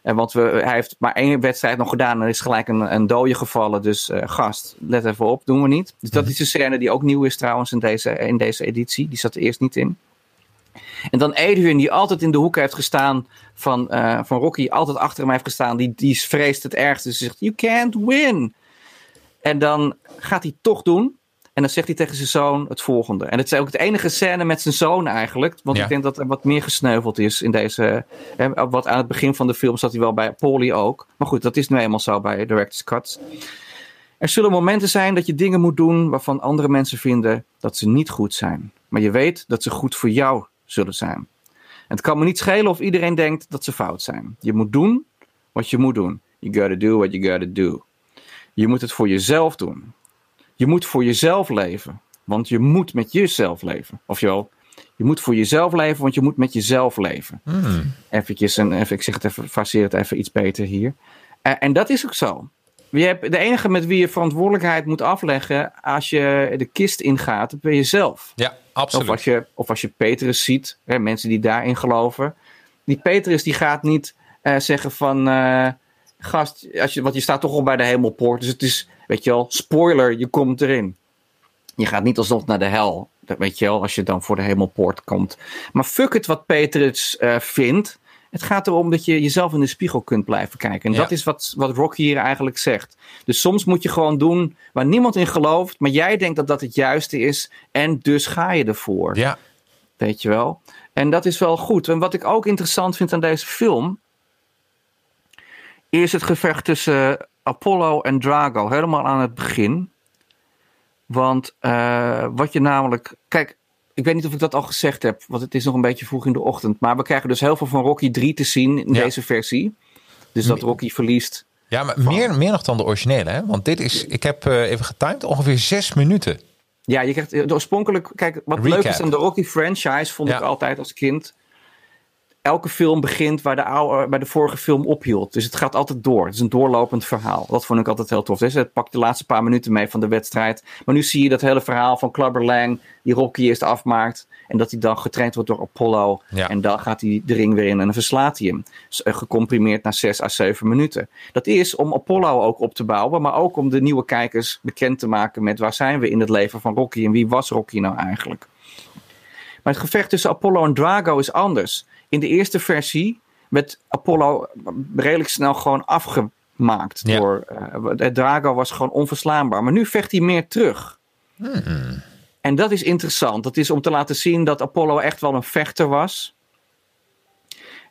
En want we, hij heeft maar één wedstrijd nog gedaan en er is gelijk een, een dode gevallen. Dus eh, gast, let even op, doen we niet. Dus dat is een scène die ook nieuw is trouwens in deze, in deze editie. Die zat er eerst niet in. En dan Adrian, die altijd in de hoek heeft gestaan van, uh, van Rocky, altijd achter hem heeft gestaan, die, die vreest het ergste. Ze zegt, you can't win. En dan gaat hij toch doen. En dan zegt hij tegen zijn zoon het volgende. En het is ook de enige scène met zijn zoon eigenlijk. Want Ja. ik denk dat er wat meer gesneuveld is in deze. Hè, wat aan het begin van de film zat hij wel bij Polly ook. Maar goed, dat is nu eenmaal zo bij Director's Cuts. Er zullen momenten zijn dat je dingen moet doen waarvan andere mensen vinden dat ze niet goed zijn. Maar je weet dat ze goed voor jou zullen zijn. En het kan me niet schelen of iedereen denkt dat ze fout zijn. Je moet doen wat je moet doen. You gotta do what you gotta do. Je moet het voor jezelf doen. Je moet voor jezelf leven. Want je moet met jezelf leven. Of je je moet voor jezelf leven, want je moet met jezelf leven. Eventjes, en even, ik zeg het even, faseer het even iets beter hier. Eh, en dat is ook zo. Je hebt, de enige met wie je verantwoordelijkheid moet afleggen als je de kist ingaat, dat ben je zelf. Ja, absoluut. Of als je, of als je Petrus ziet, hè, mensen die daarin geloven. Die Petrus die gaat niet eh, zeggen van, eh, gast, als je, want je staat toch al bij de hemelpoort. Dus het is, weet je wel, spoiler, je komt erin. Je gaat niet alsnog naar de hel, dat weet je wel, als je dan voor de hemelpoort komt. Maar fuck het wat Petrus eh, vindt. Het gaat erom dat je jezelf in de spiegel kunt blijven kijken. En Ja. dat is wat, wat Rocky hier eigenlijk zegt. Dus soms moet je gewoon doen waar niemand in gelooft, maar jij denkt dat dat het juiste is. En dus ga je ervoor. Ja, Weet je wel? En dat is wel goed. En wat ik ook interessant vind aan deze film. is het gevecht tussen Apollo en Drago. Helemaal aan het begin. Want eh, wat je namelijk. Kijk, ik weet niet of ik dat al gezegd heb. Want het is nog een beetje vroeg in de ochtend. Maar we krijgen dus heel veel van Rocky 3 te zien in Ja. deze versie. Dus dat Rocky verliest. ja maar meer, meer nog dan de originele. Hè? Want dit is, ik heb eh, even getimed, ongeveer zes minuten. Ja, je krijgt de oorspronkelijk. Kijk, wat leuk is aan de Rocky franchise, vond Ja. ik altijd als kind. Elke film begint waar de, oude, waar de vorige film ophield. Dus het gaat altijd door. Het is een doorlopend verhaal. Dat vond ik altijd heel tof. Dus het pakt de laatste paar minuten mee van de wedstrijd. Maar nu zie je dat hele verhaal van Clubber Lang, die Rocky eerst afmaakt. En dat hij dan getraind wordt door Apollo. Ja. En dan gaat hij de ring weer in en dan verslaat hij hem. Dus, eh, gecomprimeerd naar 6 à 7 minuten. Dat is om Apollo ook op te bouwen, maar ook om de nieuwe kijkers bekend te maken met waar zijn we in het leven van Rocky en wie was Rocky nou eigenlijk. Maar het gevecht tussen Apollo en Drago is anders. In de eerste versie werd Apollo redelijk snel gewoon afgemaakt. Ja. Door, eh, Drago was gewoon onverslaanbaar. Maar nu vecht hij meer terug. En dat is interessant. Dat is om te laten zien dat Apollo echt wel een vechter was.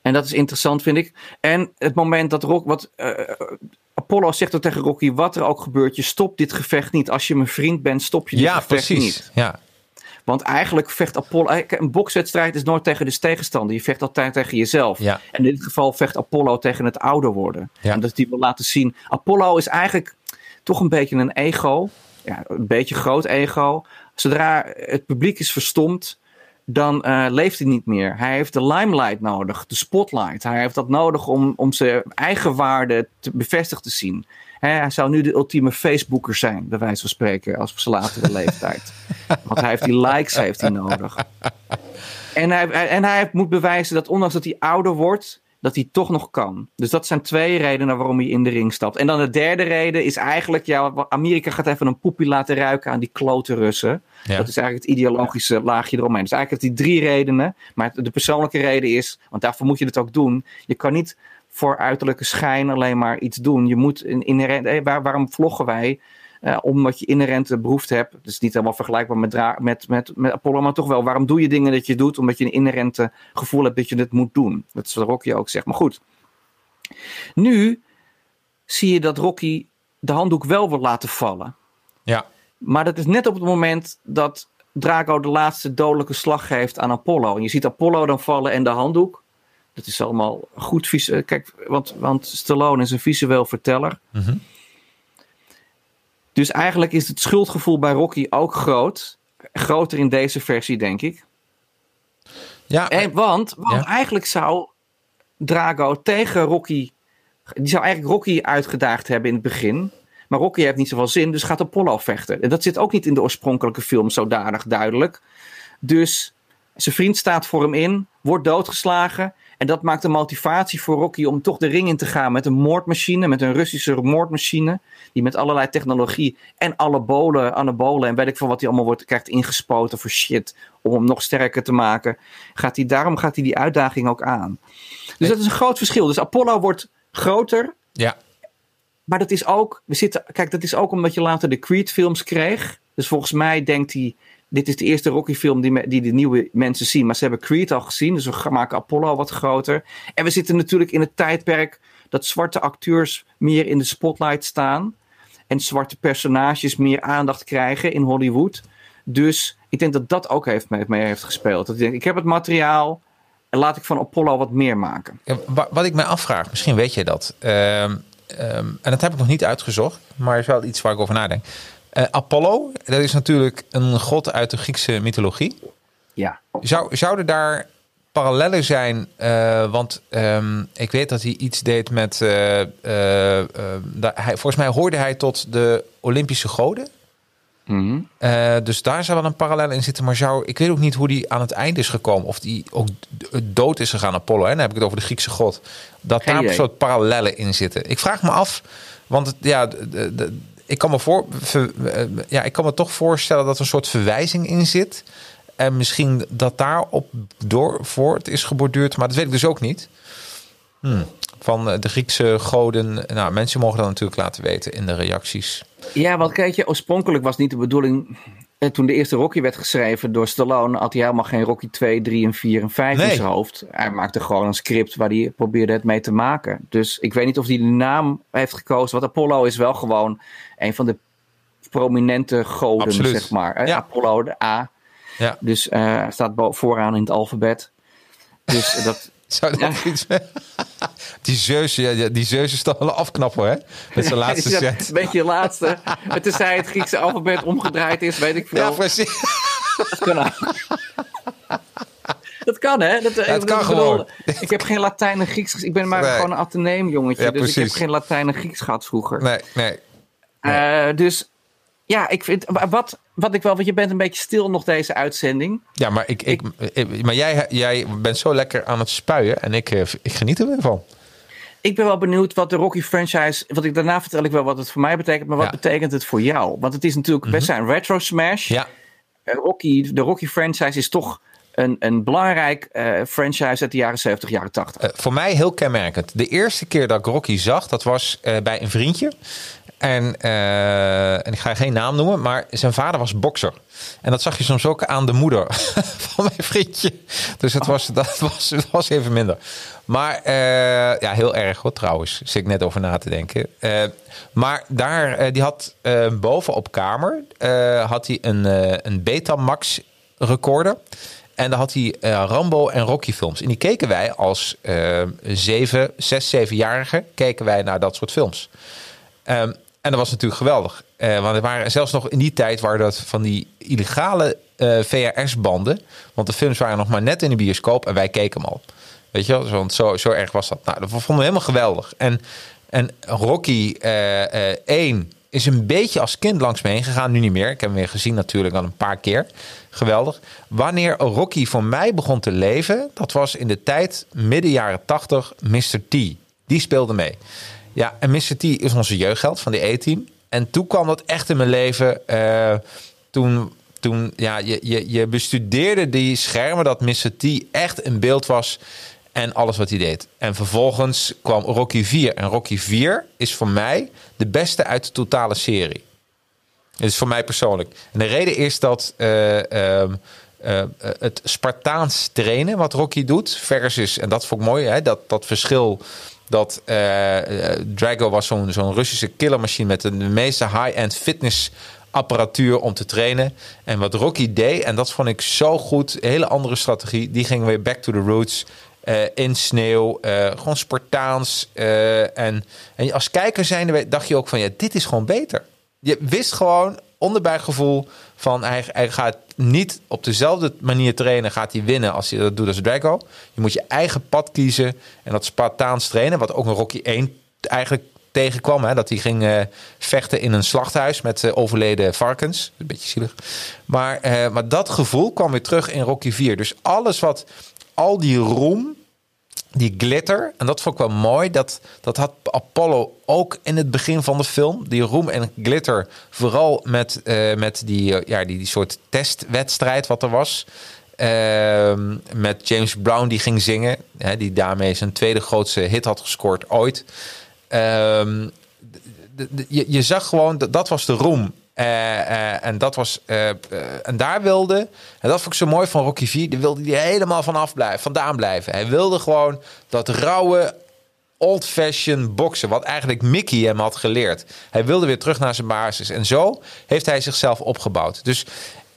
En dat is interessant, vind ik. En het moment dat Rock, wat, eh, Apollo zegt er tegen Rocky: wat er ook gebeurt, je stopt dit gevecht niet. Als je mijn vriend bent, stop je dit Ja, gevecht precies. niet. Ja. Want eigenlijk vecht Apollo. kijk, Een bokswedstrijd is nooit tegen de tegenstander. Je vecht altijd tegen jezelf. Ja. En in dit geval vecht Apollo tegen het ouder worden. Ja. En dat die wil laten zien. Apollo is eigenlijk toch een beetje een ego. Ja, een beetje groot ego. Zodra het publiek is verstomd, dan eh, leeft hij niet meer. Hij heeft de limelight nodig, de spotlight. Hij heeft dat nodig om, om zijn eigen waarde te bevestigd te zien. Hij zou nu de ultieme Facebooker zijn, bij wijze van spreken, als op zijn latere leeftijd. Want hij heeft die likes heeft hij nodig. En hij, en hij moet bewijzen dat ondanks dat hij ouder wordt, dat hij toch nog kan. Dus dat zijn twee redenen waarom hij in de ring stapt. En dan de derde reden is eigenlijk, ja, Amerika gaat even een poepie laten ruiken aan die klote Russen. Ja. Dat is eigenlijk het ideologische laagje eromheen. Dus eigenlijk heeft hij drie redenen. Maar de persoonlijke reden is, want daarvoor moet je het ook doen. Je kan niet voor uiterlijke schijn alleen maar iets doen. Je moet in, inherent, eh, waar, waarom vloggen wij? Eh, omdat je inherente behoefte hebt. Het is niet helemaal vergelijkbaar met, met, met, met Apollo, maar toch wel. Waarom doe je dingen dat je doet? Omdat je een inherente gevoel hebt dat je het moet doen. Dat is wat Rocky ook zegt. Maar goed. Nu zie je dat Rocky de handdoek wel wil laten vallen. Ja. Maar dat is net op het moment dat Drago de laatste dodelijke slag geeft aan Apollo. En je ziet Apollo dan vallen en de handdoek. Dat is allemaal goed. visu- Kijk, want, want Stallone is een visueel verteller. Mhm. Dus eigenlijk is het schuldgevoel bij Rocky ook groot. Groter in deze versie, denk ik. Ja, En, want want Ja. eigenlijk zou Drago tegen Rocky. Die zou eigenlijk Rocky uitgedaagd hebben in het begin. Maar Rocky heeft niet zoveel zin, dus gaat Apollo vechten. En dat zit ook niet in de oorspronkelijke film zodanig duidelijk. Dus zijn vriend staat voor hem in, wordt doodgeslagen. En dat maakt de motivatie voor Rocky om toch de ring in te gaan met een moordmachine, met een Russische moordmachine. Die met allerlei technologie en anabolen, anabolen en weet ik veel wat hij allemaal wordt, krijgt ingespoten voor shit. Om hem nog sterker te maken. Gaat hij, daarom gaat hij die uitdaging ook aan. Dus dat is een groot verschil. Dus Apollo wordt groter. Ja. Maar dat is ook, we zitten, kijk, dat is ook omdat je later de Creed-films kreeg. Dus volgens mij denkt hij, dit is de eerste Rocky-film die, die de nieuwe mensen zien. Maar ze hebben Creed al gezien, dus we maken Apollo wat groter. En we zitten natuurlijk in het tijdperk dat zwarte acteurs meer in de spotlight staan. En zwarte personages meer aandacht krijgen in Hollywood. Dus ik denk dat dat ook heeft mee, mee heeft gespeeld. Dat ik denk, ik heb het materiaal en laat ik van Apollo wat meer maken. Wat ik mij afvraag, misschien weet je dat. Ehm, ehm, en dat heb ik nog niet uitgezocht, maar is wel iets waar ik over nadenk. Uh, Apollo, dat is natuurlijk een god uit de Griekse mythologie. Ja. Zou, zouden daar parallellen zijn? Uh, want um, ik weet dat hij iets deed met. Uh, hij, volgens mij hoorde hij tot de Olympische goden. Mm dus daar zou wel een parallel in zitten. Maar zou, ik weet ook niet hoe die aan het eind is gekomen. Of die ook dood is gegaan, Apollo. Hè? Dan heb ik het over de Griekse god. Dat Geen daar een soort parallellen in zitten. Ik vraag me af. Want ja, de, de, ik kan me voor, ja, ik kan toch voorstellen dat er een soort verwijzing in zit. En misschien dat daarop door voort is geborduurd, maar dat weet ik dus ook niet. Hmm. Van eh, de Griekse goden. Nou, mensen mogen dat natuurlijk laten weten in de reacties. Ja, want kijk je, oorspronkelijk was niet de bedoeling en toen de eerste Rocky werd geschreven door Stallone, had hij helemaal geen Rocky 2, 3 en 4 en 5 in zijn hoofd. Hij maakte gewoon een script waar hij probeerde het mee te maken. Dus ik weet niet of hij de naam heeft gekozen. Want Apollo is wel gewoon een van de prominente goden, zeg maar. Ja. Apollo, de A. Ja. Dus uh, staat vooraan in het alfabet. Dus dat, Zou dat ja. iets Die Zeus, ja, die Zeus is toch wel afknappen, hè? Met zijn laatste ja, set. Een beetje laatste. Tenzij het Griekse alfabet omgedraaid is, weet ik veel. Ja, precies. Dat kan, dat kan hè? Dat, ja, het kan gewoon. Ik heb geen Latijn en Grieks. Ik ben maar gewoon een ateneem jongetje. dus ik heb geen Latijn en Grieks gehad vroeger. Nee, nee. nee. Uh, dus ja, ik vind. Wat, wat ik wel, want je bent een beetje stil nog deze uitzending. Ja, maar, ik, ik, maar jij, jij bent zo lekker aan het spuien en ik, eh, ik geniet er weer van. Ik ben wel benieuwd wat de Rocky franchise. Wat ik daarna vertel ik wel wat het voor mij betekent, maar wat betekent het voor jou? Want het is natuurlijk best mhm. een retro smash. Ja. Eh, Rocky, de Rocky franchise is toch een, een belangrijk uh, franchise uit de jaren 70, jaren 80. voor mij heel kenmerkend. De eerste keer dat ik Rocky zag, dat was bij een vriendje. En, uh, en ik ga geen naam noemen, maar zijn vader was bokser. En dat zag je soms ook aan de moeder van mijn vriendje. Dus het was, dat was, het was even minder. Maar uh, ja, heel erg hoor trouwens. Zit ik net over na te denken. Uh, maar daar, die had boven op kamer had hij een, een Betamax recorder. En daar had hij Rambo en Rocky films. En die keken wij als zeven, zes, zevenjarigen keken wij naar dat soort films. Um, en dat was natuurlijk geweldig. Uh, want er waren zelfs nog in die tijd waren dat van die illegale eh, VHS-banden. Want de films waren nog maar net in de bioscoop en wij keken hem al. Weet je wel? Want zo, zo erg was dat. Nou, dat vonden we helemaal geweldig. En, en Rocky uh, eh, 1 is een beetje als kind langs me heen gegaan. Nu niet meer. Ik heb hem weer gezien natuurlijk al een paar keer. Geweldig. Wanneer Rocky voor mij begon te leven, dat was in de tijd midden jaren 80, Mr. T. Die speelde mee. Ja, en Mr. T is onze jeugdheld van die E-team. En toen kwam dat echt in mijn leven. Uh, toen, toen ja, je, je, je bestudeerde die schermen dat Mr. T echt een beeld was. En alles wat hij deed. En vervolgens kwam Rocky 4. En Rocky 4 is voor mij de beste uit de totale serie. Het is voor mij persoonlijk. En de reden is dat uh, uh, uh, het Spartaans trainen wat Rocky doet, versus, en dat vond ik mooi, hè, dat, dat verschil dat uh, Drago was zo'n Russische killermachine met de meeste high-end fitness apparatuur om te trainen. En wat Rocky deed, en dat vond ik zo goed, hele andere strategie. Die ging weer back to the roots. Uh, in sneeuw, gewoon Spartaans. En, en als kijker zijnde dacht je ook van ja, dit is gewoon beter. Je wist gewoon onderbuikgevoel van hij, hij gaat niet op dezelfde manier trainen, gaat hij winnen als hij dat doet als Drago. Je moet je eigen pad kiezen en dat Spartaans trainen, wat ook een Rocky 1 eigenlijk tegenkwam. Hè, dat hij ging uh, vechten in een slachthuis met uh, overleden varkens. Een beetje zielig. Maar, uh, maar dat gevoel kwam weer terug in Rocky 4. Dus alles wat, al die roem die glitter, en dat vond ik wel mooi, dat, dat had Apollo ook in het begin van de film. Die roem en glitter, vooral met, uh, met die, uh, ja, die, die soort testwedstrijd wat er was. Uh, met James Brown die ging zingen, hè, die daarmee zijn tweede grootste hit had gescoord ooit. Ehm, je, je zag gewoon, dat, dat was de roem. Uh, uh, en dat was. Uh, en daar wilde. En dat vond ik zo mooi van Rocky 4. Daar wilde hij helemaal vanaf blijven, vandaan blijven. Hij wilde gewoon dat rauwe, old-fashioned boksen. Wat eigenlijk Mickey hem had geleerd. Hij wilde weer terug naar zijn basis. En zo heeft hij zichzelf opgebouwd. Dus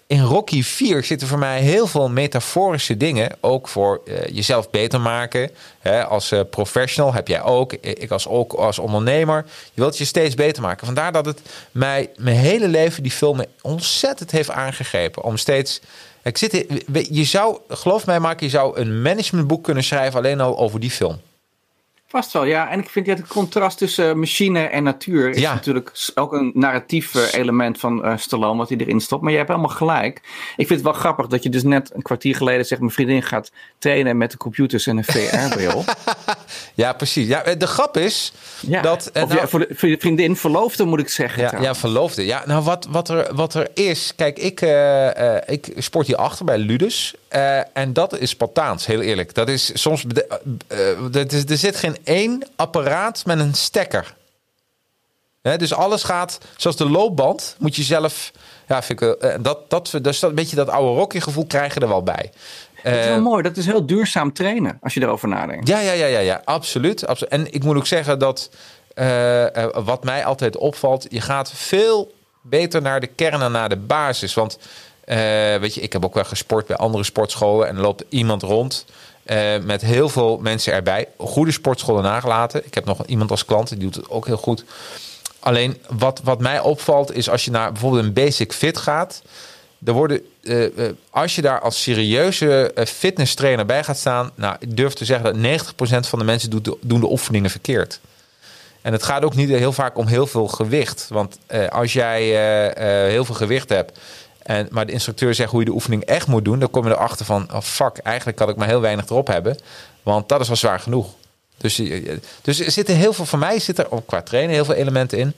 in Rocky 4 zitten voor mij heel veel metaforische dingen. Ook voor uh, jezelf beter maken. Hè, als uh, professional heb jij ook. Ik als, ook als ondernemer. Je wilt je steeds beter maken. Vandaar dat het mij mijn hele leven die film ontzettend heeft aangegrepen. Om steeds... Ik zit, je zou, geloof mij Mark, je zou een managementboek kunnen schrijven alleen al over die film. Vast wel, ja. En ik vind het contrast tussen machine en natuur is Ja. natuurlijk ook een narratief eh, element van eh, Stallone wat hij erin stopt. Maar je hebt helemaal gelijk. Ik vind het wel grappig dat je dus net een kwartier geleden zegt mijn vriendin gaat trainen met de computers en een VR-bril. Ja, precies. Ja, de grap is ja. dat... eh, of nou- ja, voor, de, voor je vriendin verloofde moet ik zeggen. Ja, ja, verloofde. Ja, nou, wat, wat, er, wat er is. Kijk, ik, eh, eh, ik sport hier achter bij Ludus. Eh, en dat is Spartaans, heel eerlijk. Dat is soms. bede- eh, eh, dat is, er zit geen één apparaat met een stekker. Hè, dus alles gaat, zoals de loopband, moet je zelf. Ja, vind ik, dat, dat, dus dat, een beetje dat oude Rocky gevoel krijg je er wel bij. Dat is wel mooi. Dat is heel duurzaam trainen als je erover nadenkt. ja, ja, ja, ja, ja absoluut, absoluut. En ik moet ook zeggen dat wat mij altijd opvalt, je gaat veel beter naar de kern en naar de basis. Want weet je, ik heb ook wel gesport bij andere sportscholen en loopt iemand rond. eh, met heel veel mensen erbij. Goede sportscholen nagelaten. Ik heb nog iemand als klant, die doet het ook heel goed. Alleen wat, wat mij opvalt is als je naar bijvoorbeeld een basic fit gaat. Er worden, eh, eh, als je daar als serieuze eh, fitness trainer bij gaat staan, nou, ik durf te zeggen dat 90% van de mensen doet de, doen de oefeningen verkeerd. En het gaat ook niet heel vaak om heel veel gewicht. Want eh, als jij eh, eh, heel veel gewicht hebt, en, maar de instructeur zegt hoe je de oefening echt moet doen, dan kom je erachter van, oh fuck, eigenlijk kan ik maar heel weinig erop hebben. Want dat is wel zwaar genoeg. Dus, dus er zitten heel veel, voor mij zit er ook qua trainen heel veel elementen in.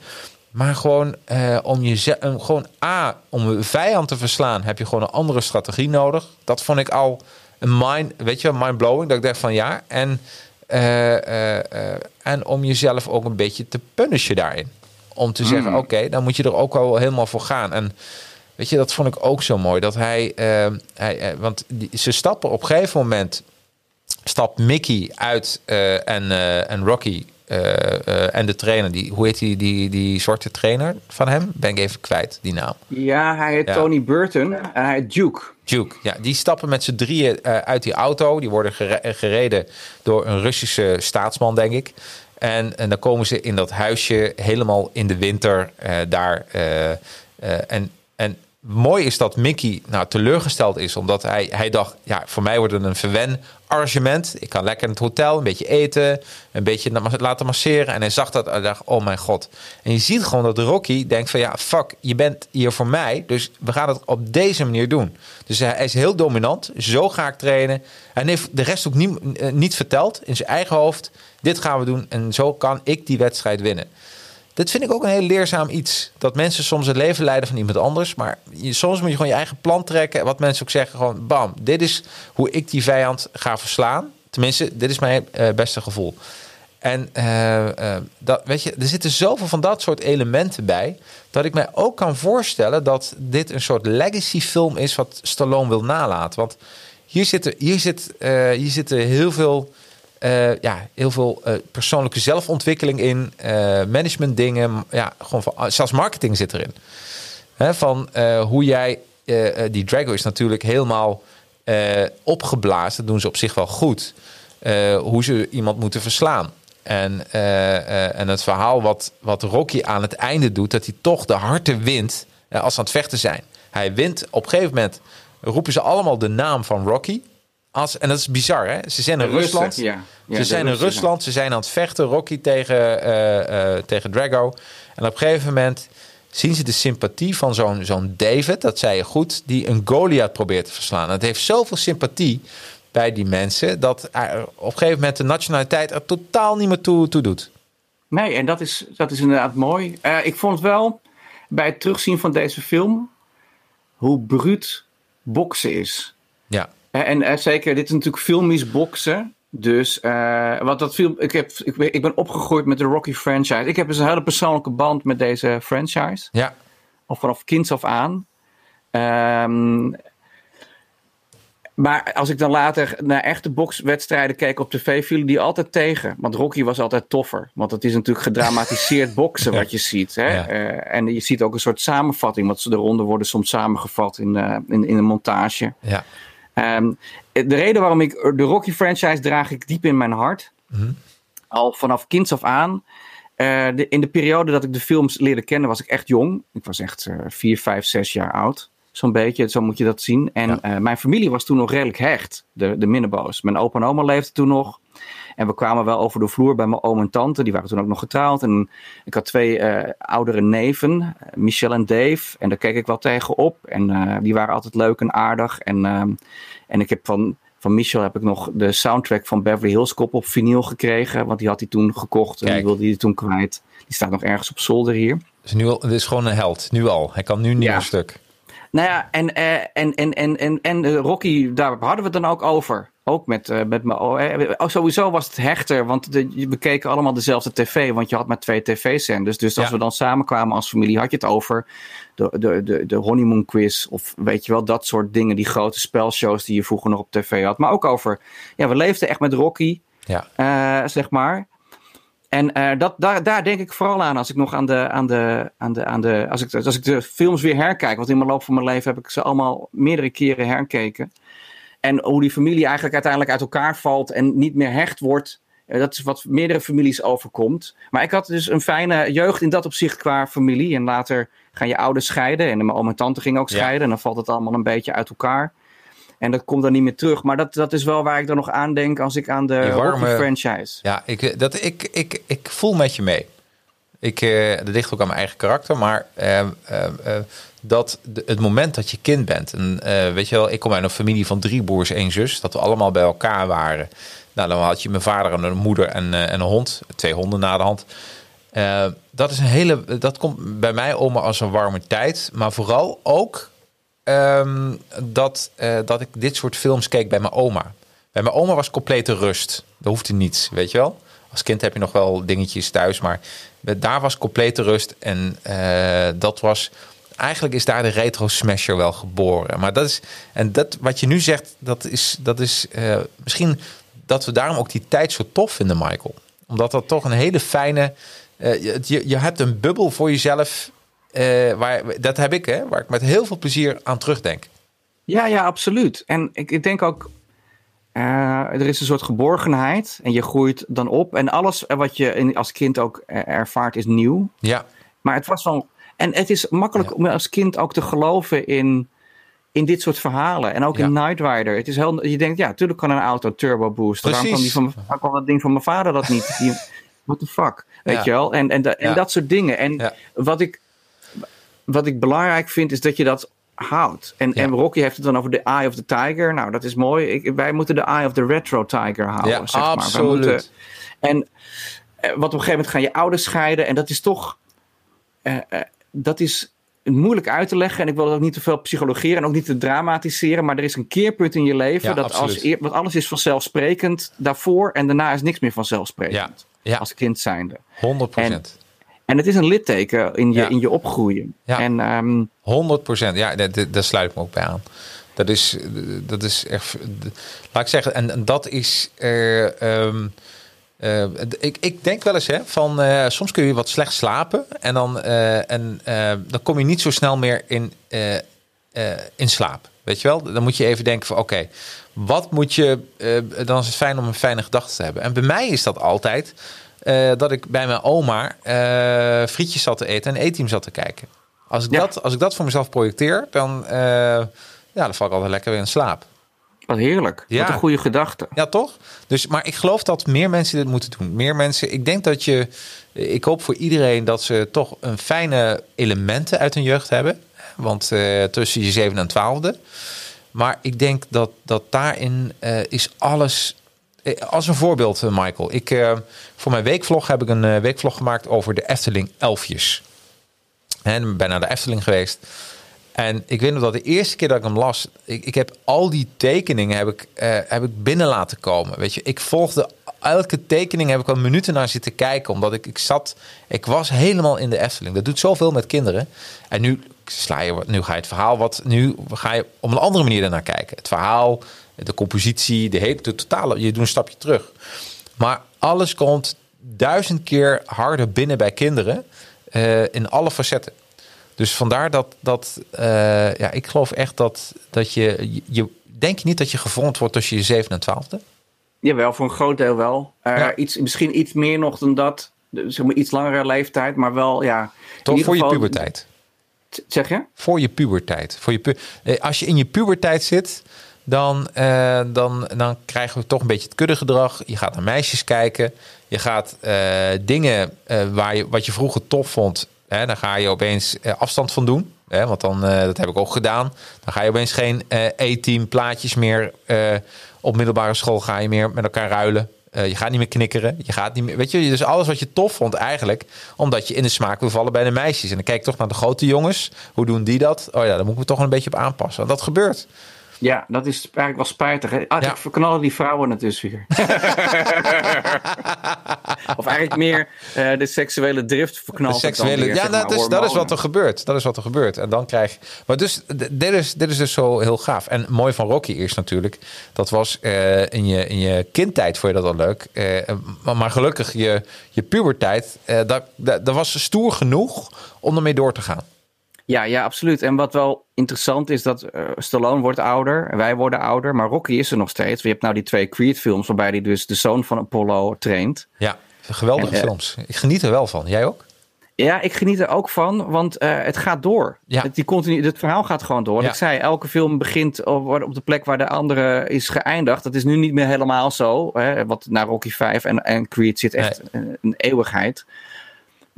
Maar gewoon eh, om je gewoon A, om een vijand te verslaan, heb je gewoon een andere strategie nodig. Dat vond ik al een mind, weet je, mind blowing. Dat ik dacht van ja. En, eh, eh, eh, en om jezelf ook een beetje te punishen daarin. Om te zeggen, oké, dan moet je er ook wel helemaal voor gaan. En weet je, dat vond ik ook zo mooi. Dat hij, eh, hij eh, want die, ze stappen op een gegeven moment stapt Mickey uit eh, en, eh, en Rocky en de trainer, die, hoe heet die, die, die zwarte trainer van hem? Ben ik even kwijt, die naam. Ja, hij heet Ja. Tony Burton en hij heet Duke. Duke. Ja, die stappen met z'n drieën uit die auto. Die worden gere- gereden door een Russische staatsman, denk ik. En, en dan komen ze in dat huisje helemaal in de winter daar. en, en mooi is dat Mickey nou, teleurgesteld is, omdat hij, hij dacht: ja, voor mij wordt het een verwen arrangement. Ik kan lekker in het hotel een beetje eten, een beetje laten masseren. En hij zag dat en dacht: oh mijn god. En je ziet gewoon dat Rocky denkt: van ja, fuck, je bent hier voor mij, dus we gaan het op deze manier doen. Dus hij is heel dominant. Zo ga ik trainen. En heeft de rest ook niet, eh, niet verteld in zijn eigen hoofd. Dit gaan we doen en zo kan ik die wedstrijd winnen. Dat vind ik ook een heel leerzaam iets. Dat mensen soms het leven leiden van iemand anders. Maar je, soms moet je gewoon je eigen plan trekken. Wat mensen ook zeggen, gewoon bam. Dit is hoe ik die vijand ga verslaan. Tenminste, dit is mijn eh, beste gevoel. En eh, eh, dat, weet je, er zitten zoveel van dat soort elementen bij. Dat ik mij ook kan voorstellen dat dit een soort legacy film is. wat Stallone wil nalaten. Want hier zitten, hier zit, hier zitten heel veel. Eh, ja, heel veel eh, persoonlijke zelfontwikkeling in, eh management dingen, ja, gewoon van, zelfs marketing zit erin. Hè, van hoe jij, die Drago is natuurlijk helemaal opgeblazen, dat doen ze op zich wel goed. Hoe ze iemand moeten verslaan. En, en het verhaal wat, wat Rocky aan het einde doet, dat hij toch de harten wint als ze aan het vechten zijn. Hij wint op een gegeven moment, roepen ze allemaal de naam van Rocky. Als, en dat is bizar, hè? Ze zijn in Rusland. ja. Ja, ze zijn in Rusland, ze zijn aan het vechten, Rocky tegen, eh, eh, tegen Drago. En op een gegeven moment zien ze de sympathie van zo'n zo'n David, dat zei je goed, die een Goliath probeert te verslaan. Het heeft zoveel sympathie bij die mensen dat op een gegeven moment de nationaliteit er totaal niet meer toe, toe doet. Nee, en dat is, dat is inderdaad mooi. Uh, ik vond wel bij het terugzien van deze film hoe bruut boksen is. Ja. En, en zeker, dit is natuurlijk filmisch boksen. Dus uh, wat dat film, ik, heb, ik, ik, ben opgegroeid met de Rocky franchise. Ik heb dus een hele persoonlijke band met deze franchise. Ja. Of vanaf kinds af aan. Um, maar als ik dan later naar echte bokswedstrijden keek op tv, vielen die altijd tegen. Want Rocky was altijd toffer. Want het is natuurlijk gedramatiseerd boksen wat je ziet. Hè? Ja. Uh, en je ziet ook een soort samenvatting. Want de ronden worden soms samengevat in, uh, in, in een montage. Ja. Um, de reden waarom ik de Rocky franchise draag ik diep in mijn hart. Mm -hmm. Al vanaf kinds af aan. Uh, de, in de periode dat ik de films leerde kennen was ik echt jong. Ik was echt 4, 5, 6 jaar oud. Zo'n beetje, zo moet je dat zien. En ja. uh, mijn familie was toen nog redelijk hecht, de, de Minneboos. Mijn opa en oma leefden toen nog. En we kwamen wel over de vloer bij mijn oom en tante. Die waren toen ook nog getrouwd. En ik had twee uh, oudere neven, Michel en Dave. En daar keek ik wel tegen op. En uh, die waren altijd leuk en aardig. En, en ik heb van, van Michel heb ik nog de soundtrack van Beverly Hills Cop op vinyl gekregen. Want die had hij toen gekocht. En die wilde hij toen kwijt. Die staat nog ergens op zolder hier. Dus nu al, het is gewoon een held, nu al. Hij kan nu niet Ja. meer stuk. Nou ja, en, eh, en, en, en, en, en eh, Rocky, daar hadden we het dan ook over. Ook met, eh, met mijn. oh, sowieso was het hechter, want we keken allemaal dezelfde tv, want je had maar twee tv-zenders. Dus als Ja. we dan samenkwamen als familie, had je het over de, de, de, de honeymoon quiz. Of weet je wel, dat soort dingen, die grote spelshows die je vroeger nog op tv had. Maar ook over, ja, we leefden echt met Rocky, Ja. zeg maar. En eh, dat, daar, daar denk ik vooral aan als ik nog aan de, aan de, aan de, aan de als, ik, als ik de films weer herkijk. Want in mijn loop van mijn leven heb ik ze allemaal meerdere keren herkeken. En hoe die familie eigenlijk uiteindelijk uit elkaar valt en niet meer hecht wordt. Eh, Dat is wat meerdere families overkomt. Maar ik had dus een fijne jeugd in dat opzicht qua familie. En later gaan je ouders scheiden. En mijn oom en tante gingen ook Ja. scheiden. En dan valt het allemaal een beetje uit elkaar. En dat komt dan niet meer terug. Maar dat, dat is wel waar ik dan nog aan denk als ik aan de warme- Rocky franchise. Ja, ik, eh, dat, ik, ik, ik voel met je mee. Ik, eh, dat ligt ook aan mijn eigen karakter, maar eh, eh, eh, dat de- het moment dat je kind bent, en weet je wel, ik kom uit een familie van drie broers, één zus, dat we allemaal bij elkaar waren. Nou, dan had je mijn vader en een moeder en, en een hond, twee honden na de hand. Dat is een hele, dat komt bij mij om als een warme tijd, maar vooral ook ehm, dat, eh, dat ik dit soort films keek bij mijn oma. Bij mijn oma was complete rust. Er hoefde niets, weet je wel. Als kind heb je nog wel dingetjes thuis, maar daar was complete rust. En eh, dat was. Eigenlijk is daar de retro smasher wel geboren. Maar dat is. En dat wat je nu zegt, dat is. Dat is eh, misschien dat we daarom ook die tijd zo tof vinden, Michael. Omdat dat toch een hele fijne. je- je hebt een bubbel voor jezelf. Eh, waar, dat heb ik, hè, waar ik met heel veel plezier aan terugdenk. Ja, ja, absoluut. En ik, ik denk ook, eh, er is een soort geborgenheid en je groeit dan op. En alles wat je als kind ook eh, ervaart is nieuw. Ja, Maar het was wel. En het is makkelijk Ja. om als kind ook te geloven in, in dit soort verhalen. En ook Ja. in Knight Rider. Het is heel, je denkt, ja, natuurlijk kan een auto turbo boosten. Waarom kan, die van, waarom kan dat ding van mijn vader dat niet? Die, what the fuck? Weet Ja. je wel? En, en, en dat soort dingen. En wat, ik, wat ik belangrijk vind, is dat je dat houdt. En, Ja. en Rocky heeft het dan over de Eye of the Tiger. Nou, dat is mooi. Ik, wij moeten de Eye of the Retro Tiger houden. ja zeg maar. Absoluut. moeten- en eh, wat op een gegeven moment gaan je ouders scheiden. En dat is toch. eh, eh, dat is moeilijk uit te leggen. En ik wil dat ook niet te veel psychologeren en ook niet te dramatiseren. Maar er is een keerpunt in je leven. Ja, dat als absoluut. eer, want alles is vanzelfsprekend daarvoor. En daarna is niks meer Ja, vanzelfsprekend. ja Als kind zijnde. 100 procent. En het is een litteken in je, Ja. in je opgroeien. Ja. En ehm, 100 procent. Ja, daar- sluit ik me ook bij aan. Dat is, dat is echt. Laat ik zeggen, en, en dat is. eh, ehm, eh, ik, ik denk wel eens hè, van eh, soms kun je wat slecht slapen en dan, eh, en, dan kom je niet zo snel meer in, in slaap. Weet je wel? Dan moet je even denken van oké, wat moet je. dan is het fijn om een fijne gedachte te hebben. En bij mij is dat altijd eh, dat ik bij mijn oma eh, frietjes zat te eten en E-team zat te kijken. Als ik, Ja. dat, als ik dat voor mezelf projecteer, dan, eh, ja, dan val ik altijd lekker weer in slaap. wat heerlijk. Ja. Wat een goede gedachte. Ja, toch? Dus, maar ik geloof dat meer mensen dit moeten doen. Meer mensen. Ik denk dat je. Ik hoop voor iedereen dat ze toch een fijne elementen uit hun jeugd hebben. Want tussen je zeven en twaalfde. Maar ik denk dat, dat daarin uh, is alles. Als een voorbeeld, Michael. Ik, uh, voor mijn weekvlog heb ik een weekvlog gemaakt over de Efteling Elfjes. En ben naar de Efteling geweest. En ik weet nog dat de eerste keer dat ik hem las, ik, ik heb al die tekeningen heb ik, heb ik binnen laten komen. Weet je, ik volgde elke tekening, heb ik al minuten naar zitten kijken, omdat ik, ik zat, ik was helemaal in de Efteling. Dat doet zoveel met kinderen. En nu sla je, nu ga je het verhaal wat, nu ga je op een andere manier ernaar kijken. Het verhaal, de compositie, de hele, de totale, je doet een stapje terug. Maar alles komt duizend keer harder binnen bij kinderen uh, in alle facetten. Dus vandaar dat, dat uh, ja, ik geloof echt dat, dat je, je. Denk je niet dat je gevormd wordt tussen je zevende en twaalfde? Jawel, voor een groot deel wel. Uh, ja. iets, misschien iets meer nog dan dat. Zeg maar iets langere leeftijd, maar wel, ja. Toch voor geval, je puberteit. Zeg je? Voor je puberteit. Voor je pu eh, Als je in je puberteit zit, dan, uh, dan, dan krijgen we toch een beetje het kuddegedrag. Je gaat naar meisjes kijken. Je gaat uh, dingen waar je, wat je vroeger tof vond, Hè, dan ga je opeens afstand van doen. Hè, want dan, dat heb ik ook gedaan. Dan ga je opeens geen E-team plaatjes meer. op middelbare school ga je meer met elkaar ruilen. je gaat niet meer knikkeren. Je gaat niet meer. Weet je, dus alles wat je tof vond eigenlijk. Omdat je in de smaak wil vallen bij de meisjes. En dan kijk ik toch naar de grote jongens. Hoe doen die dat? Oh ja, daar moet ik me toch een beetje op aanpassen. Dat gebeurt. Ja, dat is eigenlijk wel spijtig. Hè? Ah, ja. verknallen die vrouwen het dus weer. of eigenlijk meer uh, de seksuele drift verknalt. De seksuele, weer, ja, dat, is, dat is wat er gebeurt. Dat is wat er gebeurt. En dan krijg je. Maar dus, dit is, dit is dus zo heel gaaf. En mooi van Rocky is natuurlijk. Dat was uh, in, je, in je kindtijd vond je dat al leuk. Uh, maar, maar, gelukkig je, je pubertijd. dat, dat, dat was stoer genoeg om ermee door te gaan. Ja, ja, absoluut. En wat wel interessant is dat uh, Stallone wordt ouder, wij worden ouder, maar Rocky is er nog steeds. Je hebt nou die twee Creed-films waarbij hij dus de zoon van Apollo traint. Ja, geweldige en, uh, films. Ik geniet er wel van. Jij ook? Ja, ik geniet er ook van, want uh, het gaat door. Ja. Het, die continu, het verhaal gaat gewoon door. Ja. Ik zei, elke film begint op, op, de plek waar de andere is geëindigd. Dat is nu niet meer helemaal zo. Hè, wat naar Rocky 5 en, en Creed zit echt nee. een, een eeuwigheid.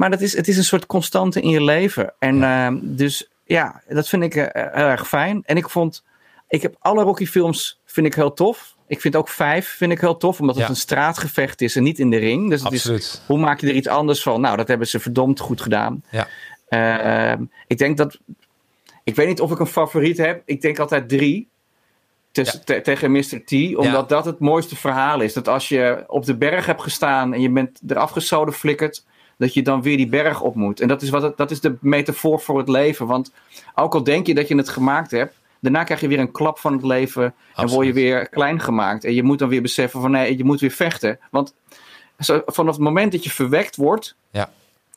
Maar dat is, het is een soort constante in je leven. En ja. uh, dus ja, dat vind ik uh, heel erg fijn. En ik vond, ik heb alle Rocky films vind ik heel tof. Ik vind ook vijf vind ik heel tof, omdat het ja. een straatgevecht is en niet in de ring. Dus het is, hoe maak je er iets anders van? Nou, dat hebben ze verdomd goed gedaan. Ja. Uh, ik denk dat, ik weet niet of ik een favoriet heb. Ik denk altijd drie. Tussen, ja. te, tegen Mr. T, omdat ja. dat het mooiste verhaal is. Dat als je op de berg hebt gestaan en je bent eraf gezoden flikkerd, dat je dan weer die berg op moet. En dat is, wat het, dat is de metafoor voor het leven. Want ook al denk je dat je het gemaakt hebt, daarna krijg je weer een klap van het leven Absoluut. en word je weer klein gemaakt. En je moet dan weer beseffen van nee, je moet weer vechten. Want zo, vanaf het moment dat je verwekt wordt, ja.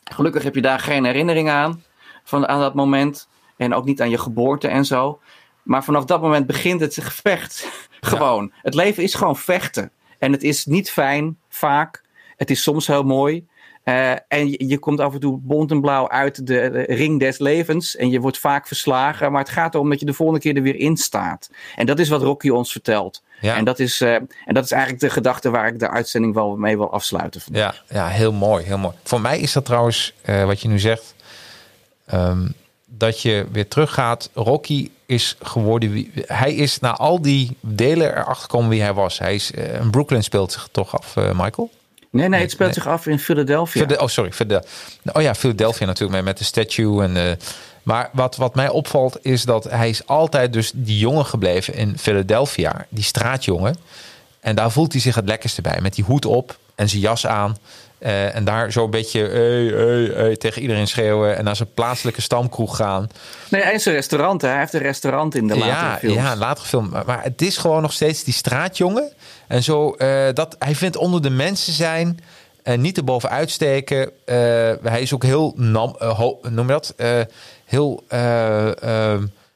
gelukkig heb je daar geen herinnering aan, van, aan dat moment. En ook niet aan je geboorte en zo. Maar vanaf dat moment begint het gevecht. gewoon. Ja. Het leven is gewoon vechten. En het is niet fijn, vaak. Het is soms heel mooi. Uh, en je, je, komt af en toe bont en blauw uit de, de, ring des levens. En je wordt vaak verslagen. Maar het gaat erom dat je de volgende keer er weer in staat. En dat is wat Rocky ons vertelt. Ja. En, dat is, uh, en dat is eigenlijk de gedachte waar ik de uitzending wel mee wil afsluiten. Ja, ja, heel mooi, heel mooi. Voor mij is dat trouwens, uh, wat je nu zegt, um, dat je weer teruggaat. Rocky is geworden wie hij is na al die delen erachter gekomen wie hij was. Hij is in Brooklyn speelt zich toch af, Michael. Nee, nee, het speelt nee. zich af in Philadelphia. Oh, sorry. Oh ja, Philadelphia natuurlijk met de statue. En, uh, maar wat, wat mij opvalt is dat hij is altijd dus die jongen gebleven in Philadelphia. Die straatjongen. En daar voelt hij zich het lekkerste bij. Met die hoed op en zijn jas aan. Uh, en daar zo een beetje hey, hey, hey, tegen iedereen schreeuwen. En naar zijn plaatselijke stamkroeg gaan. Nee, een restaurant. Hè? Hij heeft een restaurant in de latere ja, films. Ja, latere film. Maar, maar het is gewoon nog steeds die straatjongen. En zo, uh, dat, hij vindt onder de mensen zijn en niet erbovenuit steken. Uh, hij is ook heel, nam, noem dat? heel,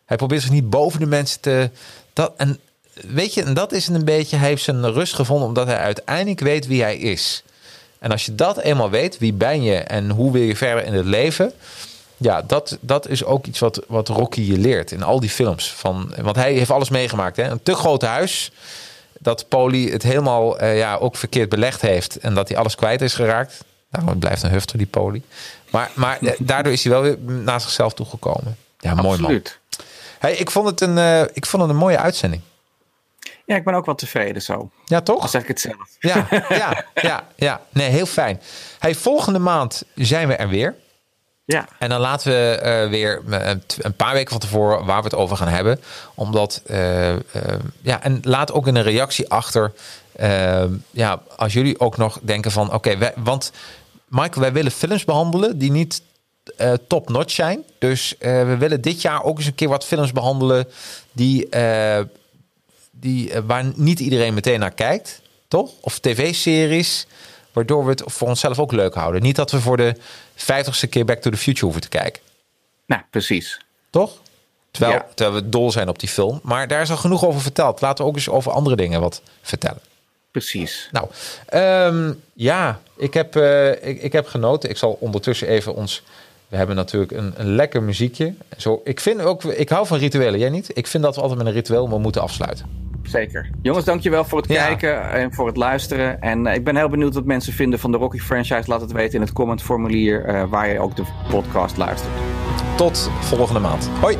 hij probeert zich niet boven de mensen te... Dat, en weet je, en dat is een beetje, hij heeft zijn rust gevonden omdat hij uiteindelijk weet wie hij is. En als je dat eenmaal weet, wie ben je en hoe wil je verder in het leven... Ja, dat, dat is ook iets wat, wat Rocky je leert in al die films. Van, want hij heeft alles meegemaakt. Hè? Een te groot huis dat Poli het helemaal uh, ja, ook verkeerd belegd heeft. En dat hij alles kwijt is geraakt. Nou, het blijft een hufter, die Poli. Maar, maar daardoor is hij wel weer naar zichzelf toegekomen. Ja, mooi Absoluut. man. Hey, ik, vond het een, eh, ik vond het een mooie uitzending. Ja, ik ben ook wel tevreden zo. Ja, toch? Zeg ik het zelf. Ja, ja, ja, ja. Nee, heel fijn. Hey, volgende maand zijn we er weer. Ja. En dan laten we eh, weer een, een paar weken van tevoren waar we het over gaan hebben. Omdat, eh, eh, ja, en laat ook in een reactie achter. eh, ja, als jullie ook nog denken van, oké, want Michael, wij willen films behandelen die niet eh, top-notch zijn. Dus eh, we willen dit jaar ook eens een keer wat films behandelen die, eh, die, eh, waar niet iedereen meteen naar kijkt, toch? Of tv-series, waardoor we het voor onszelf ook leuk houden. Niet dat we voor de vijftigste keer Back to the Future hoeven te kijken, Nou, precies. toch? Terwijl, Ja. terwijl we dol zijn op die film. Maar daar is al genoeg over verteld. Laten we ook eens over andere dingen wat vertellen. Precies. Nou, ehm, ja, ik heb, eh, ik, ik heb genoten. Ik zal ondertussen even ons. We hebben natuurlijk een, een lekker muziekje. Zo, ik vind ook, ik hou van rituelen. Jij niet? Ik vind dat we altijd met een ritueel moeten afsluiten. Zeker. Jongens, dankjewel voor het Ja. kijken en voor het luisteren. En eh, ik ben heel benieuwd wat mensen vinden van de Rocky franchise. Laat het weten in het commentformulier eh, waar je ook de podcast luistert. Tot volgende maand. Hoi.